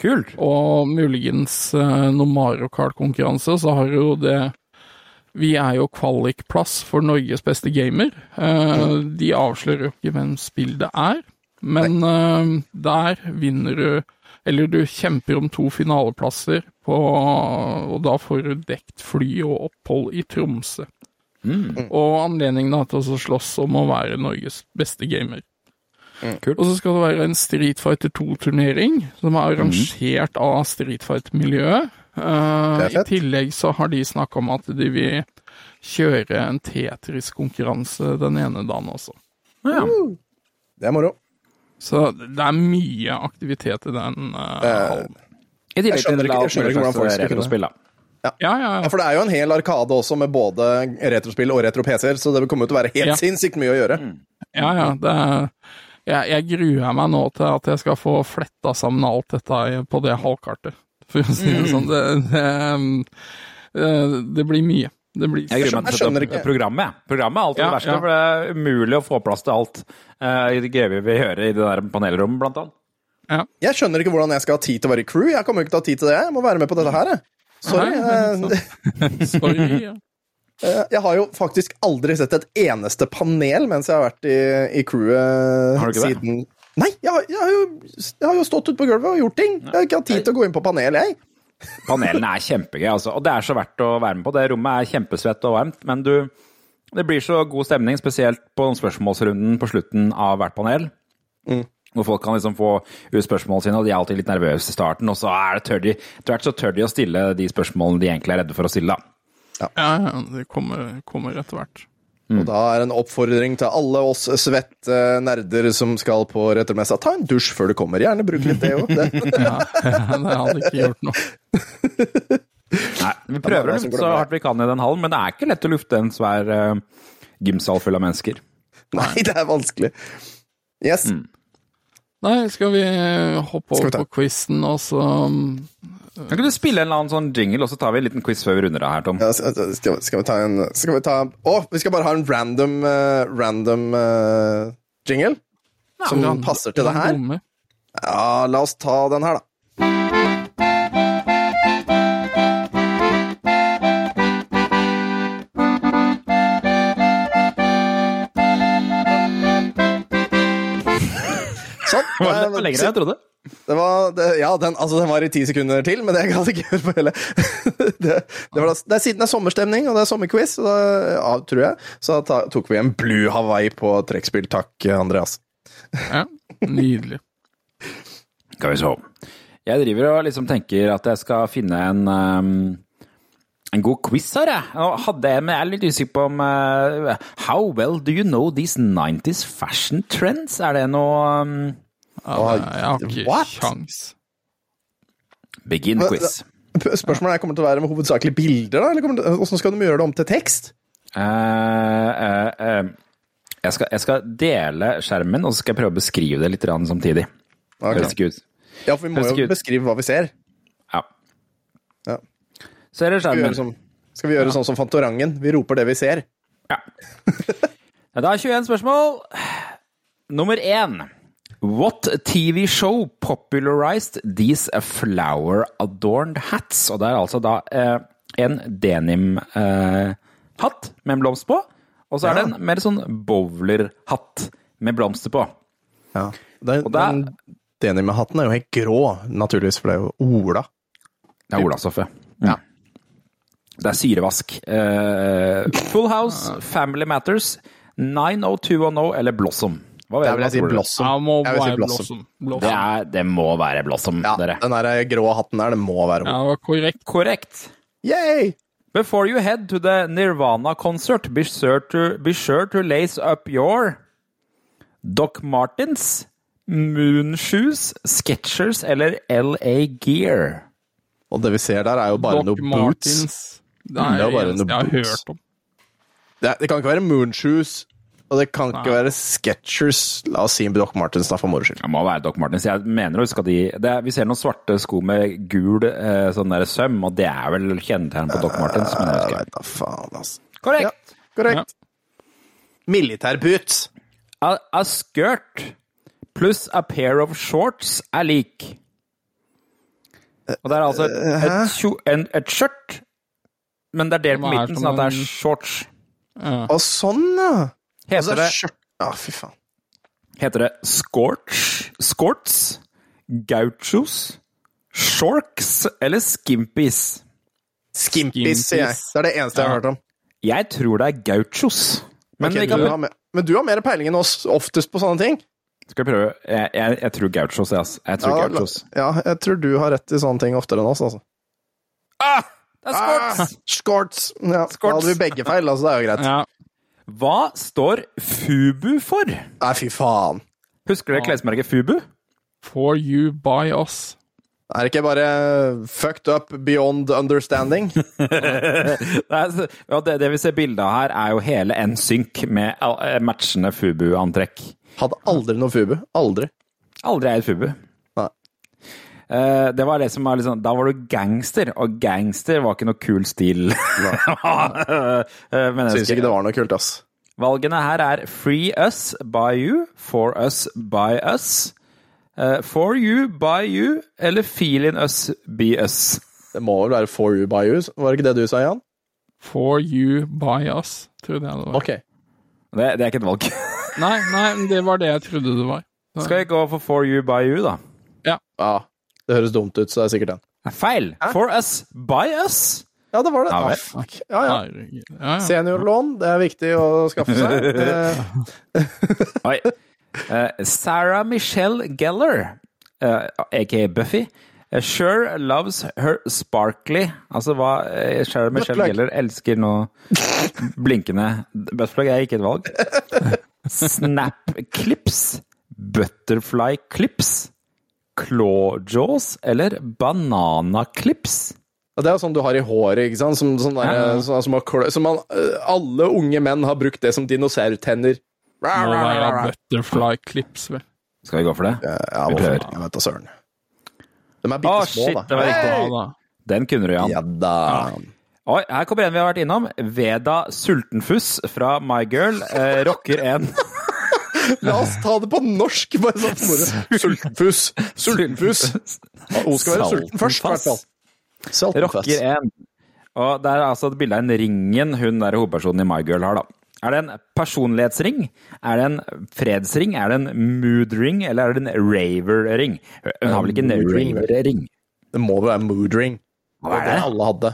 Kult. Og muligens uh, noe Mario Kart-konkurranse, så har jo det Vi er jo kvalikplass for Norges beste gamer. Eh, De avslører jo ikke hvem spill det er, men eh, der vinner du Eller du kjemper om to finaleplasser, på, og da får du dekt fly og opphold i Tromsø. Og anledningen da til å slåss om å være Norges beste gamer. Mm. Og så skal det være en Street Fighter 2-turnering, som er arrangert av Street Fighter-miljøet. Uh, I tillegg så har de snakka om at de vil kjøre en Tetris-konkurranse den ene dagen også. Ja. Det er moro. Så det er mye aktivitet i den uh, hallen. I tillegg Jeg skjønner til ikke- jeg skjønner ikke hvordan folk skal kunne- retrospill, da. Ja, ja, Ja, ja. For det er jo en hel arkade også, med både retrospill og retro-PC-er, så det kommer jo til å være helt Ja. sinnssykt mye å gjøre. ja, ja det er, jeg, jeg gruer meg nå til at jeg skal få fletta sammen alt dette på det halvkartet. For å si det sånn. Det, det, det, det blir mye. Det blir Jeg gruer meg Jeg til å skjønner sette ikke. opp programmet. Programmet er alltid Ja, det verste, ja. for det er umulig å få plass til alt eh, i det greie vi hører i det der panelrommet, blant annet. Jeg skjønner ikke hvordan jeg skal ha tid til å være i crew. Jeg kommer jo ikke til å ha tid til det. Jeg må være med på dette her, jeg. Sorry. Nei, eh, *laughs* Sorry. Ja. Eh, Jeg har jo faktisk aldri sett et eneste panel mens jeg har vært i, i crewet Har du ikke det? Nei, jeg har, jeg, har jo, jeg har jo stått ute på gulvet og gjort ting. Jeg har ikke hatt tid til å gå inn på panel, jeg. Panelene er kjempegøy, altså. Og det er så verdt å være med på. Det rommet er kjempesvett og varmt, men du Det blir så god stemning, spesielt på spørsmålsrunden på slutten av hvert panel. Hvor folk kan liksom få ut spørsmålene sine, og de er alltid litt nervøse i starten. Og så er det tør de, etter hvert så tør de å stille de spørsmålene de egentlig er redde for å stille. da. Ja, ja, det kommer, kommer etter hvert. Og da er en oppfordring til alle oss svette nerder som skal på retromessa, ta en dusj før du kommer. Gjerne bruk litt det òg. *laughs* Ja, *laughs* det hadde ikke gjort noe. *laughs* Nei, vi prøver å lufte så hardt vi kan i den hallen, men det er ikke lett å lufte en svær uh, gymsal full av mennesker. Nei, det er vanskelig. Yes. Nei, skal vi hoppe Skal vi over på quizen og så um, Kan ikke du spille en eller annen sånn jingle, og så tar vi en liten quiz før vi runder av her, Tom? Ja, skal, skal, vi ta en Skal vi ta Å, vi skal bare ha en random uh, Random uh, jingle? som passer til det her? Ja, la oss ta den her, da. Sånn. Var det var lenger enn jeg trodde? Det var, det, ja, den, altså, den var i ti sekunder til, men det jeg ikke gjøre *laughs* på hele. *laughs* det, det, var det er siden det er sommerstemning, og det er sommerquiz, da, ja, tror jeg, så ta, tok vi en Blue Hawaii på trekkspill. Takk, Andreas. Ja, nydelig. Skal vi se. Jeg driver og liksom tenker at jeg skal finne en um, en god quiz her, jeg. Hadde jeg, men jeg er litt usikker på om uh, How well do you know these 90s fashion trends? Er det noe um, jeg har ikke what? kjangs. Begin quiz. Spørsmålet er kommer det til å være med hovedsakelig bilder, da? Eller kommer hvordan skal de gjøre det om til tekst? Uh, uh, uh, jeg, skal, jeg skal dele skjermen, og så skal jeg prøve å beskrive det litt samtidig. Okay. Høres ikke ut. Ja, for vi må jo beskrive hva vi ser. Ja. Ja. Ser dere Skal vi gjøre, skjermen? som, skal vi gjøre sånn som Fantorangen? Vi roper det vi ser. Ja. *laughs* Da er 21 spørsmål. Nummer én. What TV show popularized these flower-adorned hats? Og det er altså da eh, en denim-hatt med en blomst på, og så er det en mer sånn bowler-hatt med blomster på. Ja. Den, Og det, den denim-hatten er jo helt grå, naturligvis, for det er jo Ola. Det er Olastoffet. Ja. Det er syrevask. Eh, Full House, Family Matters, 90210 eller Blossom. Hva vil jeg si? Blossom. Ja, må Jeg vil si være Blossom. Blossom. Det, er, det må være Blossom, Ja, dere. den der grå hatten der, det må være Ja, Ola. var korrekt. Korrekt. Yay! Before you head to the Nirvana concert, be sure to, be sure to lace up your Doc Martens, Moonshoes, Sketchers eller LA Gear. Og det vi ser der, er jo bare Doc noe boots. Martens. Det er det er jo bare noe jeg har boots. hørt om. Det, det kan ikke være moonshoes, og det kan ikke Nei. være Sketchers. La oss si Doc Martens, da, for moro skyld. Det må være Doc Martens. Jeg mener å huske at de det, er- Vi ser noen svarte sko med gul eh, sånn der søm, og det er vel kjennetegnet på Doc Martens. Men jeg husker. vet da faen, altså. Korrekt. Korrekt. Militærboots. A, a skirt pluss a pair of shorts er lik. Og det er altså et, et, et skjørt, men det er delt på midten, sånn at det er shorts. Og sånn, ja. Altså, Heter det, skjørt Ja, fy faen. heter det scorch, skorts, gauchos, shorks eller skimpies? Skimpies, sier jeg. Det er det eneste jeg har hørt om. Jeg tror det er gauchos. Men okay, kan, du har mer, men du har mer peiling enn oss oftest på sånne ting. skal vi prøve? Jeg, jeg, jeg tror gauchos, jeg, altså. Jeg tror Ja, gauchos. ja, jeg tror du har rett i sånne ting oftere enn oss, altså. Ah, det er skorts! Ah, Skorts. Ja, da hadde vi begge feil, altså. Det er jo greit. Ja. Hva står Fubu for? Nei, fy faen. Husker dere klesmerket Fubu? For you by us. Er det ikke bare fucked up beyond understanding? *laughs* Det, ja, det, det vi ser bilde av her, er jo hele NSYNC med eh, matchende Fubu-antrekk. Hadde aldri noe Fubu. Aldri. Aldri eid Fubu. Eh, det var det som var liksom Da var du gangster, og gangster var ikke noe kul stil. *laughs* Eh, men jeg Syns ikke det var noe kult, ass. Valgene her er Free Us by You, For Us by Us, eh, For You by You eller Feeling Us be Us. Det må vel være For You by You, var det ikke det du sa, Jan? For you by us, trodde jeg det var. Okay. Det, det er ikke et valg. Nei, nei, det var det jeg trodde det var. Skal jeg gå for For You by You, da? Ja. Det høres dumt ut, så det er sikkert den. Feil! Hæ? For Us by Us. Ja, det var det. Ja, fuck. Ja, ja. Seniorlån, det er viktig å skaffe seg. Eh, *laughs* Oi. Eh, Sarah Michelle Geller, eh, aka Buffy, eh, sure loves her sparkly Altså hva eh, Sarah Michelle. Geller elsker nå blinkende Buttplug er ikke et valg. *laughs* Snap clips, butterfly clips, clawjaws eller bananaclips. det er jo sånn du har i håret, ikke sant? Som, sånn der, Ja. sånn, som, klø- som man, eh, alle unge menn har brukt det som dinosaurtenner. Må være butterfly clips, vel. Skal vi gå for det? Ja, Vi prøver. Jeg vet da søren. De er bitte små, shit, da. det var riktig. Ja, da. Den kunne du, Jan. Ja da. Oi, her kommer en vi har vært innom. Veda Sultenfuss fra My Girl. Eh, rocker en *laughs* La oss ta det på norsk, bare sånn for moro. Sultenfus. Sultenfus. Hun skal være sulten først, i hvert fall. Rocker en. Og det er altså et bilde av en ringen hun der hovedpersonen i My Girl har, da. Er det en personlighetsring? Er det en fredsring? Er det en mood-ring? Eller er det en raver-ring? Hun har vel ikke en raver-ring? Det må jo være moodring. Det var er det det? alle hadde.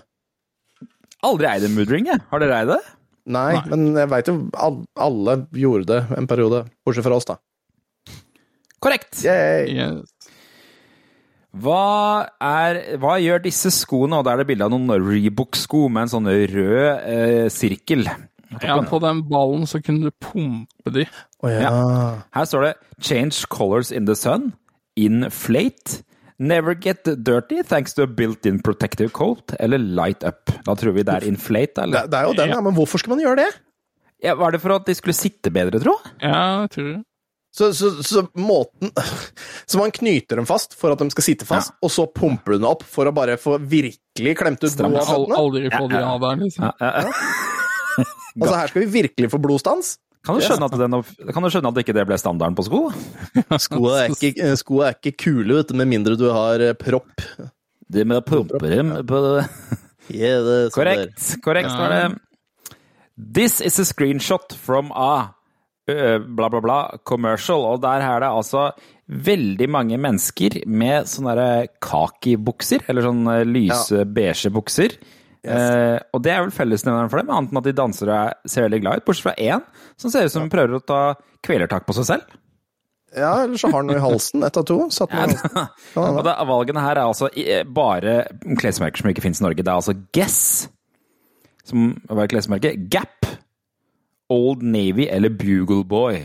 Aldri eid en mood-ring, jeg. Har dere eid det? Nei, men jeg veit jo all- alle gjorde det en periode. Bortsett fra oss, da. Korrekt! Yes. Hva, er, hva gjør disse skoene? Og da er det bilde av noen Rebook-sko med en sånn rød eh, sirkel. Ja, på den ballen så kunne du pumpe de. Å ja. Her står det 'Change colors in the sun'. Inflate. Never get dirty thanks to a built-in protective coat. Eller light up. Da tror vi det er inflate, eller? det er jo den, ja. Men hvorfor skal man gjøre det? Ja, var det for at de skulle sitte bedre, tro? Ja, jeg tror det. Så, så, så måten *laughs* Så man knyter dem fast for at de skal sitte fast, og så pumper du dem opp for å bare få virkelig klemt ut blodet blod av føttene? aldri få de av der, liksom. Ja, ja. *laughs* Altså, her skal vi virkelig få blodstans? Kan, du skjønne at den, kan du skjønne at ikke det ble standarden på sko? *laughs* Skoa er ikke, eh, skoa er ikke kule, vet du, med mindre du har eh, propp. Det med å på dem Yeah, *laughs* det er sånn der. Korrekt. Korrekt var det. This is a screenshot from a bla, bla, bla commercial. Og der er det altså veldig mange mennesker med sånne kakibukser, eller sånne lyse beige bukser. Eh, og det er vel fellesnevneren for dem, annet enn at de danser og er- ser veldig glad ut. Bortsett fra én som ser ut som hun prøver å ta kvelertak på seg selv. Ja, eller så har han noe i halsen. Ett av to. Satt noe i halsen. Og det, valgene her er altså bare klesmerker som ikke finnes i Norge. Det er altså Guess, som var klesmerket, Gap, Old Navy eller Bugle Boy.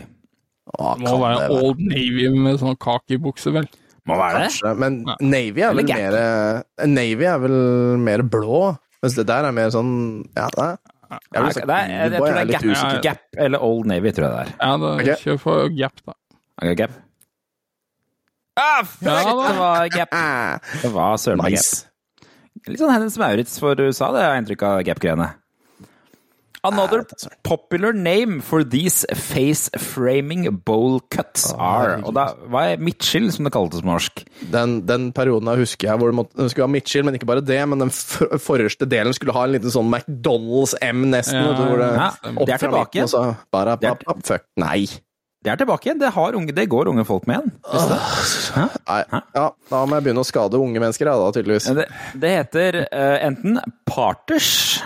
Å, Det må være det være. Old Navy med sånn kakibukse, vel. Må være det. Kanskje, men Navy er vel mer Navy er vel mer blå, mens det der er mer sånn Ja, det er jeg, vil det er, jeg, jeg jeg tror det er er Gap, usikker. Gap eller Old Navy, tror jeg det er. Ja, da okay. kjør for Gap, da. Ok, Gap. Ah, Ja, da. det var Gap. *laughs* Det var søren meg nice. Gap. Litt sånn Hennes Maurits for USA, det har jeg inntrykk av Gap-greiene. Another popular name for these face-framing bowl cuts are Og da, Hva er midtskill, som det kaltes på norsk? Den, den perioden jeg husker jeg hvor det skulle ha midtskill, men ikke bare det, men den forreste delen skulle ha en liten sånn McDonald's M, nesten. Ja, hvor det, ja, opp det er tilbake. midten, så bare, bare, bare, fuck, Nei. Det er tilbake igjen. Det, har unge, det går unge folk med igjen. nei. Ja, da må jeg begynne å skade unge mennesker, da, tydeligvis. Det, det heter uh, enten Parters,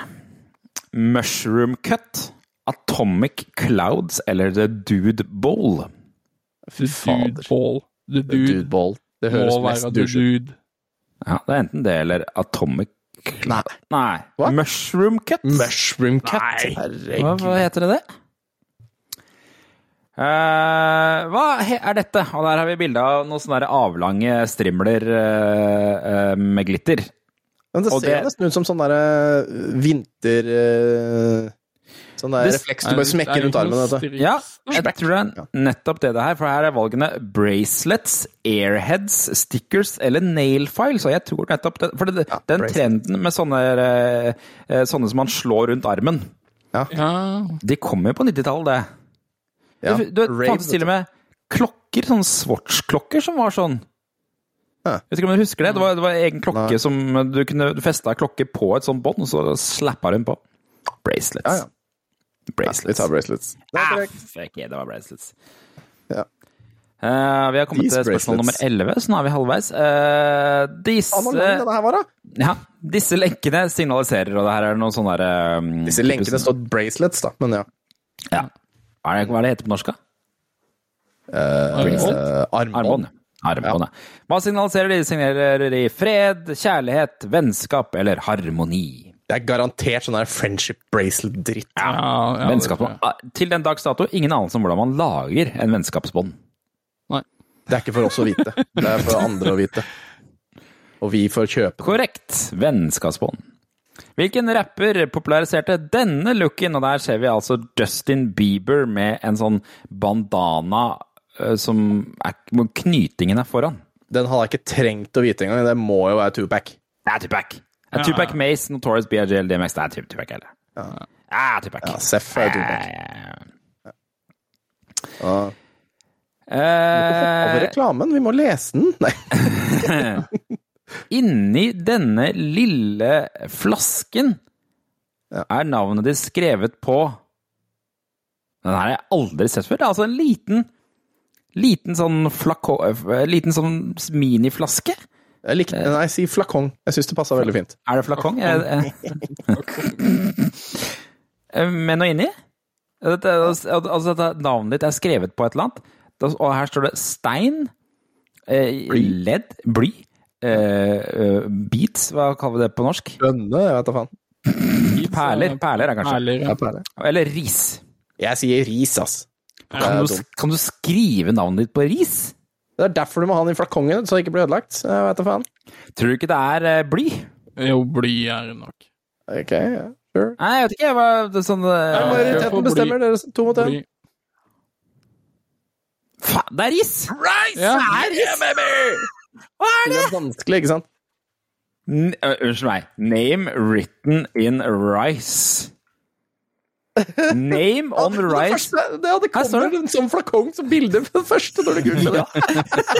Mushroom Cut, Atomic Clouds eller The Dude Bowl. Fy Dude fader. ball. The Dude dude ball. Det høres mest være the dusj ut. dude. Ja, det er enten det eller Atomic Nei. Nei. Mushroom Cut. Mushroom cut. Nei. Herregud. hva heter det? det? Uh, hva er dette? Og der har vi bilde av noen sånne avlange strimler uh, uh, med glitter. Men det ser det- nesten ut som sånn derre vinter... eh, Sånn der Det- refleks du bare smekker rundt armen. Vet. Ja, jeg tror det er nettopp det det her. For her er valgene bracelets, airheads, stickers eller nail files. Og jeg tror nettopp det, For det, Ja, den bracelet. trenden med sånne, eh, eh, sånne som man slår rundt armen, Ja, de kommer jo på 90-tallet, det. Ja, du, du fantes til og med klokker, sånne Swatch-klokker som var sånn. Ja. Vet ikke om du husker det? Det var, det var egen klokke Nei. som du kunne festa klokke på et sånt bånd, og så slappa hun på. Bracelets. Ja, ja. Vi tar bracelets. Det Ah, fuck yeah, det var bracelets. Ja. Uh, vi har kommet These til spørsmål nummer bracelets. 11, så nå er vi halvveis. Uh, disse, her var, ja, disse lenkene signaliserer, og det her er noe sånn derre um, Disse lenkene står bracelets, da, men ja. ja. Hva, er det, hva er det heter på norsk, da? Eh, Armbånd. Armbånd, ja. Hva signaliserer de? Signerer de fred, kjærlighet, vennskap eller harmoni? Det er garantert sånn der friendship bracelet-dritt. Ja, ja. Ah, Til den dags dato, ingen anelse om hvordan man lager en vennskapsbånd. Det er ikke for oss å vite. Det er for andre å vite. Og vi får kjøpe det. Korrekt. Vennskapsbånd. Hvilken rapper populariserte denne looken? Og der ser vi altså Justin Bieber med en sånn bandana som er hvor Knytingen er foran. Den hadde jeg ikke trengt å vite engang. Det må jo være Tupac. Det er Tupac. Det er Tupac Mace, Notorious BRGL, DMX. Det er Tupac, eller? Ja, Tupac. Ja, Seff er Tupac. Ja, ja, ja. Ja. Eh, reklamen, vi må lese den. Nei. *laughs* inni denne lille flasken Ja. er navnet ditt skrevet på Den her har jeg aldri sett før. Det er altså en liten Liten sånn flakong eh, Liten sånn miniflaske. Jeg likte, nei, si flakong. Jeg syns det passa veldig fint. Er det flakong? Eh, eh, Med noe inni? Dette, altså, dette navnet ditt er skrevet på et eller annet, og her står det stein, eh, ledd, bly, eh, eh, beats, hva kaller vi det på norsk? Bønne, jeg vet da faen. Perler, perler er kanskje. Perler, Ja, ja. Eller ris. Jeg sier ris, ass. Kan du, kan du skrive navnet ditt på ris? Det er derfor du må ha den i flakongen, så det ikke blir ødelagt. Jeg vet da faen. Tror du ikke det er eh, bly? Jo, bly er det nok. Ok, ja, sure. Nei, jeg vet ikke. Det er sånn, eh, Nei, Majoriteten bestemmer. Dere to mot én. Faen, det er ris! Ja. Det er ris! Yeah, Hva er Det er vanskelig, ikke sant? N uh, unnskyld meg. Name written in rice. Name on det, rice. første, det, det kommer det. en sånn flakong som bilde på det første når du *laughs* googler det.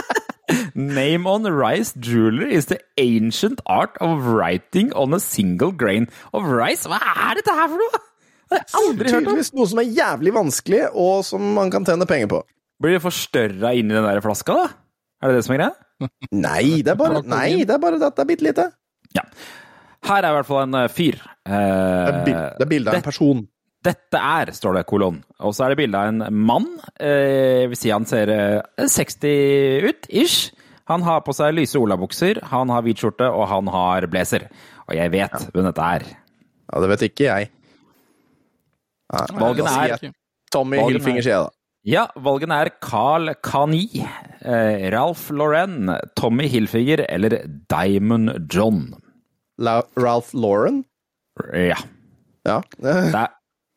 *laughs* Name on rice jewelry is the ancient art of writing on a single grain of rice. Hva er dette her for noe? Det har jeg aldri hørt om. Tydeligvis noe som er jævlig vanskelig, og som man kan tjene penger på. Blir det forstørra inni den der flaska, da? Er det det som er greia? *laughs* Nei, det er bare, nei, det er bare at det er bitte lite. Ja. Her er i hvert fall en eh, fyr. Det Eh, det er bilde av en person. Dette er, står det kolon. Og så er det bilde av en mann. Eh, vil si han ser eh, 60 ut, ish. Han har på seg lyse olabukser, han har hvit skjorte, og han har blazer. Og jeg vet hvem dette er. Ja, det vet ikke jeg. Ja, Valgene er- jeg Tommy er- Hilfinger, sier jeg da. Ja, valgene er Carl Kani, eh, Ralph Lauren, Tommy Hilfiger eller Diamond John. La Ralph Lauren? Ja. Ja. Det er,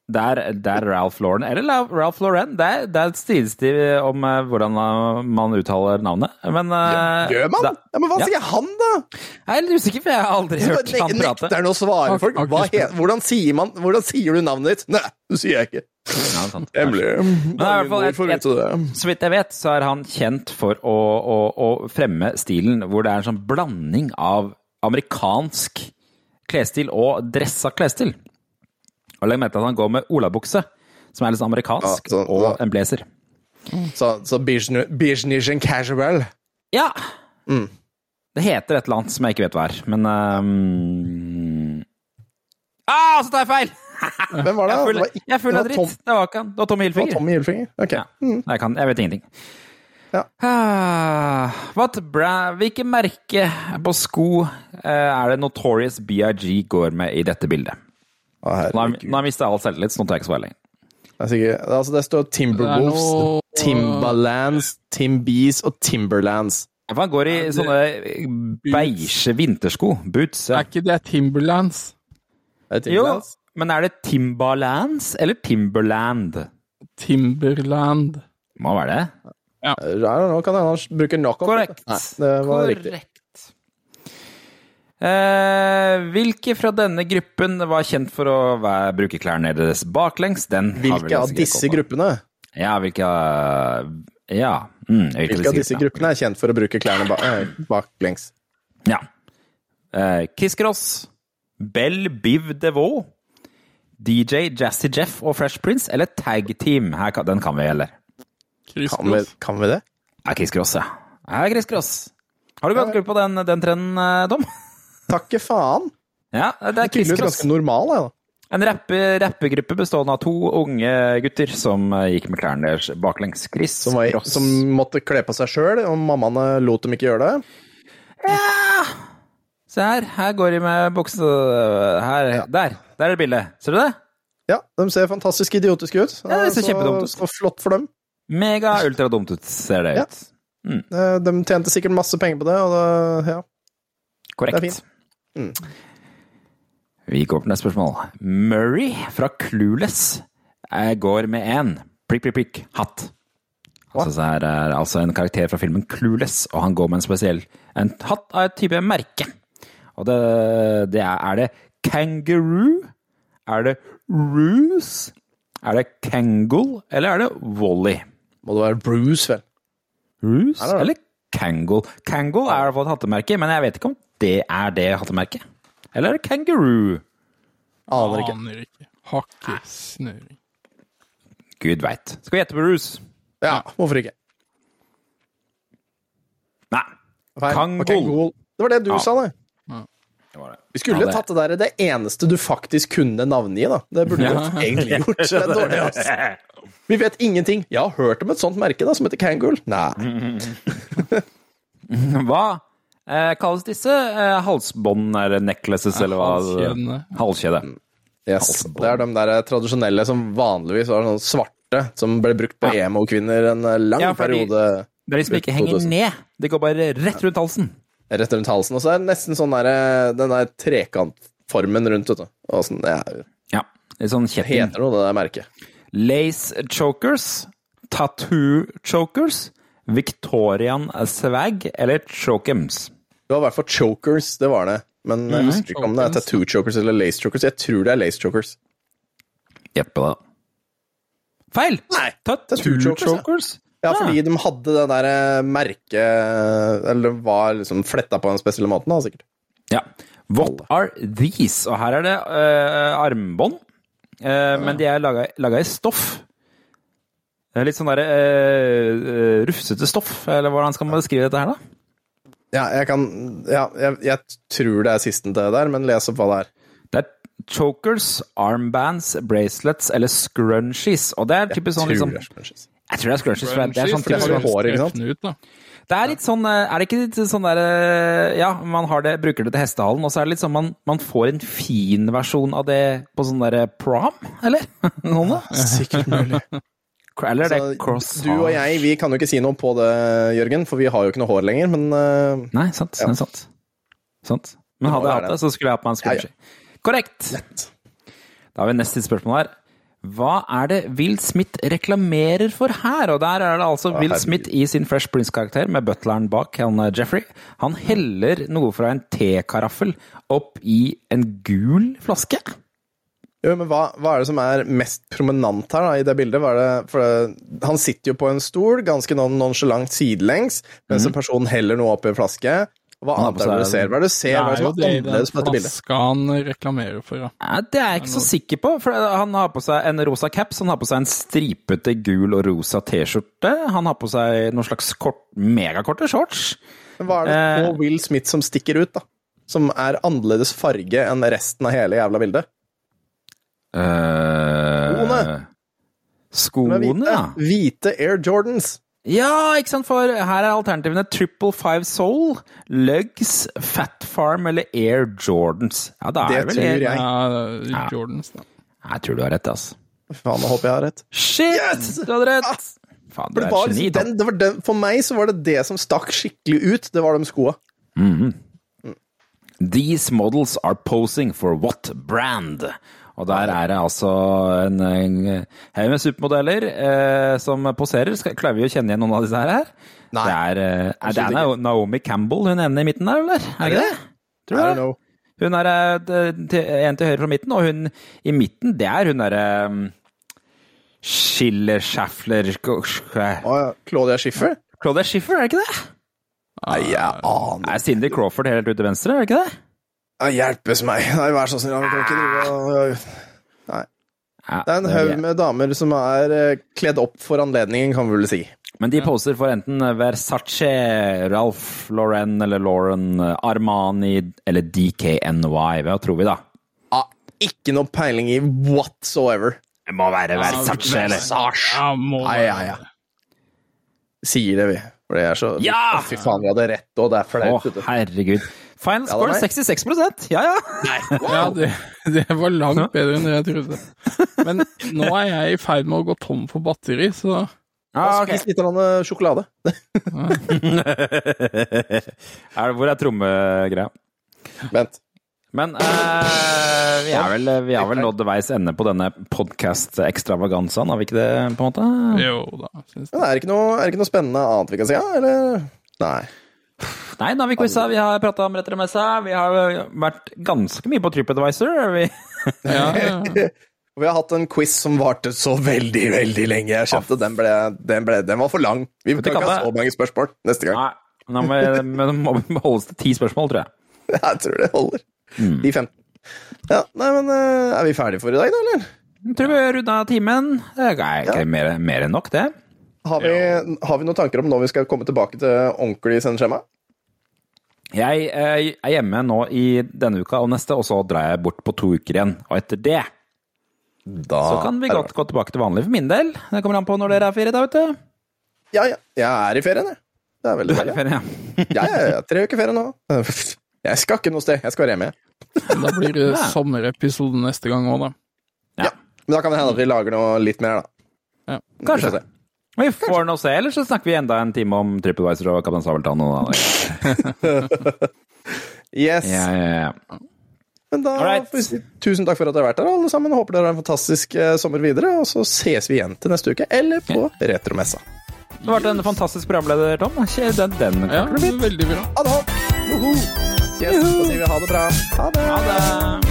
det er, er Ralph Lauren, eller Ralph Lauren. Det er, det er strides de om eh, hvordan man uttaler navnet. Men eh, Gjør man? da- Ja, men hva Ja. sier han, da? Jeg er litt usikker, for jeg har aldri Så hørt han prate. Nekter han å svare folk? Hvordan, sier man, hvordan sier du navnet ditt? Nei, det sier jeg ikke. Ja, sant. Men i hvert fall? Så vidt jeg vet, så er han kjent for å, å, å fremme stilen hvor det er en sånn blanding av amerikansk klesstil og dressa klesstil. Og legg merke til at han går med olabukse, som er litt sånn amerikansk, Ja, så- og da. en blazer. Så, så and casual. Ja! Mm. Det heter et eller annet som jeg ikke vet hva er, men um... Ah, så tar jeg feil! *laughs* Hvem var det? Jeg er ikke- jeg er det dritt. Det var ikke han. Det var Tommy Hilfinger. Det var Tommy Hilfinger? Ok. Ja. Jeg, kan, jeg vet ingenting. Ja. Ah, bra, hvilke merke på sko eh, er det Notorious BIG går med i dette bildet? Nå har jeg mista all selvtillit, så nå tar jeg ikke så veldig. Det, er sikkert, altså det står Timberwolves, Det noe- Timberlands, Timbees og Timberlands. Han går i sånne beige vintersko, boots. Ja. Er ikke det Timberlands? Er det Jo, men er det Timbalands eller Timberland? Timberland. Må være det. Ja. Nå kan han bruke knockoff. Korrekt. Nei, det var riktig. Eh, hvilke fra denne gruppen var kjent for å være, bruke klærne deres baklengs? Den har vi Hvilke av disse gruppene? Ja, hvilke Ja. Mm, Hvilke av disse gruppene er kjent for å bruke klærne ba eh, baklengs? Ja. Eh, Kiss Cross, Bell Biv DeVoe, DJ Jazzy Jeff og Fresh Prince, eller Tag Team? Her, den kan vi, eller? Kan vi, kan vi det? Ja, Kiss Cross, ja. ja Chris Cross. Har du gått glipp av den, den trenden, Dom? Tom? *laughs* Takke faen! Ja, det er Tydeligvis ganske normal, jeg, da. En rappe, rappegruppe bestående av to unge gutter som eh, gikk med klærne deres baklengs. Chris Som, var, som måtte kle på seg sjøl, og mammaene lot dem ikke gjøre det. Se her, her går de med bukse Her, Der! Der er det bildet. Ser du det? Ja, de ser fantastisk idiotiske ut. Ja, det ser så, kjempedumt ut. så flott for dem. Mega ultra dumt ut, ser det Ja. ut. Eh, De tjente sikkert masse penger på det, og det, ja. Korrekt. Det er fint. Mm. Vi går på neste spørsmål. Murray fra Clueless eh, går med en prikk, prikk, prikk hatt. Altså, så er altså en karakter fra filmen Clueless, og han går med en spesiell en hatt av et type merke. Og det, det er, er det kangaroo? Er det Ruse? Er det Kangol? Eller er det Wally? Må det være Bruce, vel? Det det? eller Kangol? Kangol er i hvert fall et hattemerke, men jeg vet ikke om det er det hattemerket. Eller er det Kangaroo? Aner ikke. Aner ikke. Snøring. Gud veit. Skal vi gjette på Ruse? Ja, hvorfor ikke? Nei. Kangol. Kangol. Det var det du Ja. sa, det. Det det. Vi skulle Ja, det- tatt det der det eneste du faktisk kunne navngi, da. Det burde du Ja. egentlig *laughs* gjort. Det er dårlig, ass. *laughs* Vi vet ingenting. Jeg har hørt om et sånt merke da, som heter Kangol. Nei. Hva eh, kalles disse eh, halsbånd eller necklaces, eller hva? Halskjede. Yes. Det er de der tradisjonelle som vanligvis var sånn svarte, som ble brukt på emo-kvinner en eh, lang Ja, periode Det er de som ikke henger ned. De går bare rett rundt halsen. rett rundt halsen. Og så er det nesten sånn der, den der trekantformen rundt, vet du. Og sånn, ja, Ja. Litt sånn det kjetting. heter noe, det der merket. Lace chokers, tattoo chokers, Victorian swag eller chokems. Det var i hvert fall chokers, det var det. Men jeg Mhm, husker ikke om det er tattoo chokers eller lace chokers. Jeg tror det er lace chokers. Jeppe, da. Feil! Nei, Tattoo tattoo chokers, ja. chokers. Ja, fordi de hadde det der eh, merket Eller det var liksom fletta på en spesiell måte, da, sikkert. Ja. What are these? Og her er det uh, armbånd, eh, men de er laga i stoff. Litt sånn derre uh, rufsete stoff, eller hvordan skal man beskrive dette her, da? Ja, jeg kan Ja, jeg, jeg tror det er sistnevnte der, men les opp hva det er. Det er chokers, armbands, bracelets eller scrunchies. Og det er typisk sånn Tror liksom det er scrunchies. Jeg tror det er scrunchies. for Det er sånn typisk sånn hår, ikke sant? Det er litt sånn eh, Er det ikke litt sånn der eh, Ja, man har det, bruker det til hestehalen, og så er det litt sånn man, man får en fin versjon av det på sånn derre prom, eller? *laughs* Noen da? Sikkert mulig. Eller er det cross du og jeg vi kan jo ikke si noe på det, Jørgen, for vi har jo ikke noe hår lenger, men uh, Nei, sant. Ja. det sant. sant. Men hadde jeg hatt det, så skulle jeg hatt meg en Ja, ja. Korrekt! Lett. Da har vi neste spørsmål her. Hva er det Will Smith reklamerer for her? Og der er det altså Will. Smith i sin Fresh Prince-karakter med butleren bak, han eh, Jeffrey. Han heller noe fra en tekaraffel opp i en gul flaske. Jo, men hva, hva er det som er mest prominent her da, i det bildet? Hva er det, for det, han sitter jo på en stol, ganske non nonchalant sidelengs, mens en person heller noe opp i en flaske. Hva annet er det du ser? Hva er det du ser? Hva er det jo som er annerledes på dette bildet? flaska han reklamerer for, ja. Nei, Det er jeg ikke så sikker på. for Han har på seg en rosa caps, han har på seg en stripete gul og rosa T-skjorte. Han har på seg noen slags kort, megakorte shorts. Men hva er det Eh. på Will Smith som stikker ut, da? Som er annerledes farge enn resten av hele jævla bildet? Skoene. Er Skoene, hvite. ja. Hvite Air Jordans. Ja, ikke sant, for her er alternativene Triple Five Soul, Lugs, Fat Farm eller Air Jordans. Ja, da Det er det vel tror Air- jeg. ja Jordans, da. Jeg tror du har rett, altså. Faen, nå håper jeg har rett. Shit! Yes! Du hadde rett! Faen, For, du det er geni, da. den, det var den, for meg så var det det som stakk skikkelig ut. Det var de skoa. These models are posing for what brand? Og der er det altså en, en haug med supermodeller eh, som poserer. Skal, klarer vi å kjenne igjen noen av disse her? Nei. Det er, eh, er det er Naomi Campbell hun ene i midten der, eller? Er det ikke det? Tror du det? Hun er eh, en til høyre fra midten, og hun i midten, det er hun derre um, Schiller, Schaffler ja. Claudia Schiffer? Claudia Schiffer, er det ikke det? Nei, jeg aner er Cindy Crawford helt ut til venstre, er det ikke det? Ja, Hjelpes meg. *laughs* Nei, vær så snill. Vi kan ikke drive og Nei. Det er en haug med damer som er eh, kledd opp for anledningen, kan vi vel si. Men de poser for enten Versace, Ralph Lauren eller Lauren, Armani eller DKNY. Hva tror vi, da? Ah, ikke noe peiling i whatsoever. Det må være Versace, eller? Ja, må Nei, ja, ja. Sier det, vi. For det er så Ja! Fy faen, vi hadde rett, og det er flaut. Å, herregud. Final Ja, score er 66% Ja, ja. *laughs* Ja, det, det var langt bedre enn det jeg trodde. Men nå er jeg i ferd med å gå tom for batteri, så Ah, ok. Spis litt sjokolade. *laughs* er det, hvor er trommegreia? Vent. Men eh, vi, er vel, vi har vel nådd veis ende på denne podkast-ekstravaganzaen, har vi ikke det, på en måte? Jo da, synes er det ikke noe, er det ikke noe spennende annet vi kan si, ja? Eller? Nei. Nei, da har vi quiza, vi har prata om Retromessa, vi har vært ganske mye på TripAdvisor. Vi, *laughs* Ja, ja. Og vi har hatt en quiz som varte så veldig, veldig lenge. Jeg kjente den, ble, den, ble, den var for lang. Vi kan ikke ha så mange spørsmål neste gang. nei, nå men det må holdes til ti spørsmål, tror jeg. *laughs* Jeg tror det holder. De 15. Ja, nei, men eh, Er vi ferdige for i dag, da, eller? Jeg tror vi har runda timen. Det er ikke Ja. mer, mer enn nok, det. Har vi, har vi noen tanker om når vi skal komme tilbake til ordentlig sendeskjema? Jeg eh, er hjemme nå i denne uka og neste, og så drar jeg bort på to uker igjen. Og etter det Da så kan vi godt gå tilbake til vanlig for min del. Det kommer an på når dere er ferie, da, vet du. Ja, ja. Jeg er i ferien, jeg. Det er Du veldig er i deilig. ferie, ja. Ja, ja, ja. Tre uker ferie nå. *laughs* Jeg skal ikke noe sted. Jeg skal være hjemme. Da blir det *laughs* Ja. sommerepisode neste gang òg, da. Ja. Men da kan det hende at vi lager noe litt mer, da. Kanskje. Vi får nå se, eller så snakker vi enda en time om TripAdvisor og Kaptein Sabeltann. Og *laughs* Yes. ja, ja, ja. Men da Alright. får vi si tusen takk for at dere har vært her, alle sammen. Håper dere har en fantastisk eh, sommer videre. Og så ses vi igjen til neste uke, eller på Retromessa. Du har vært en fantastisk programleder, Tom. Den, den Ja, veldig bra. Ha det! Woho! Yes, da sier vi ha det bra. Ha det! Ha det.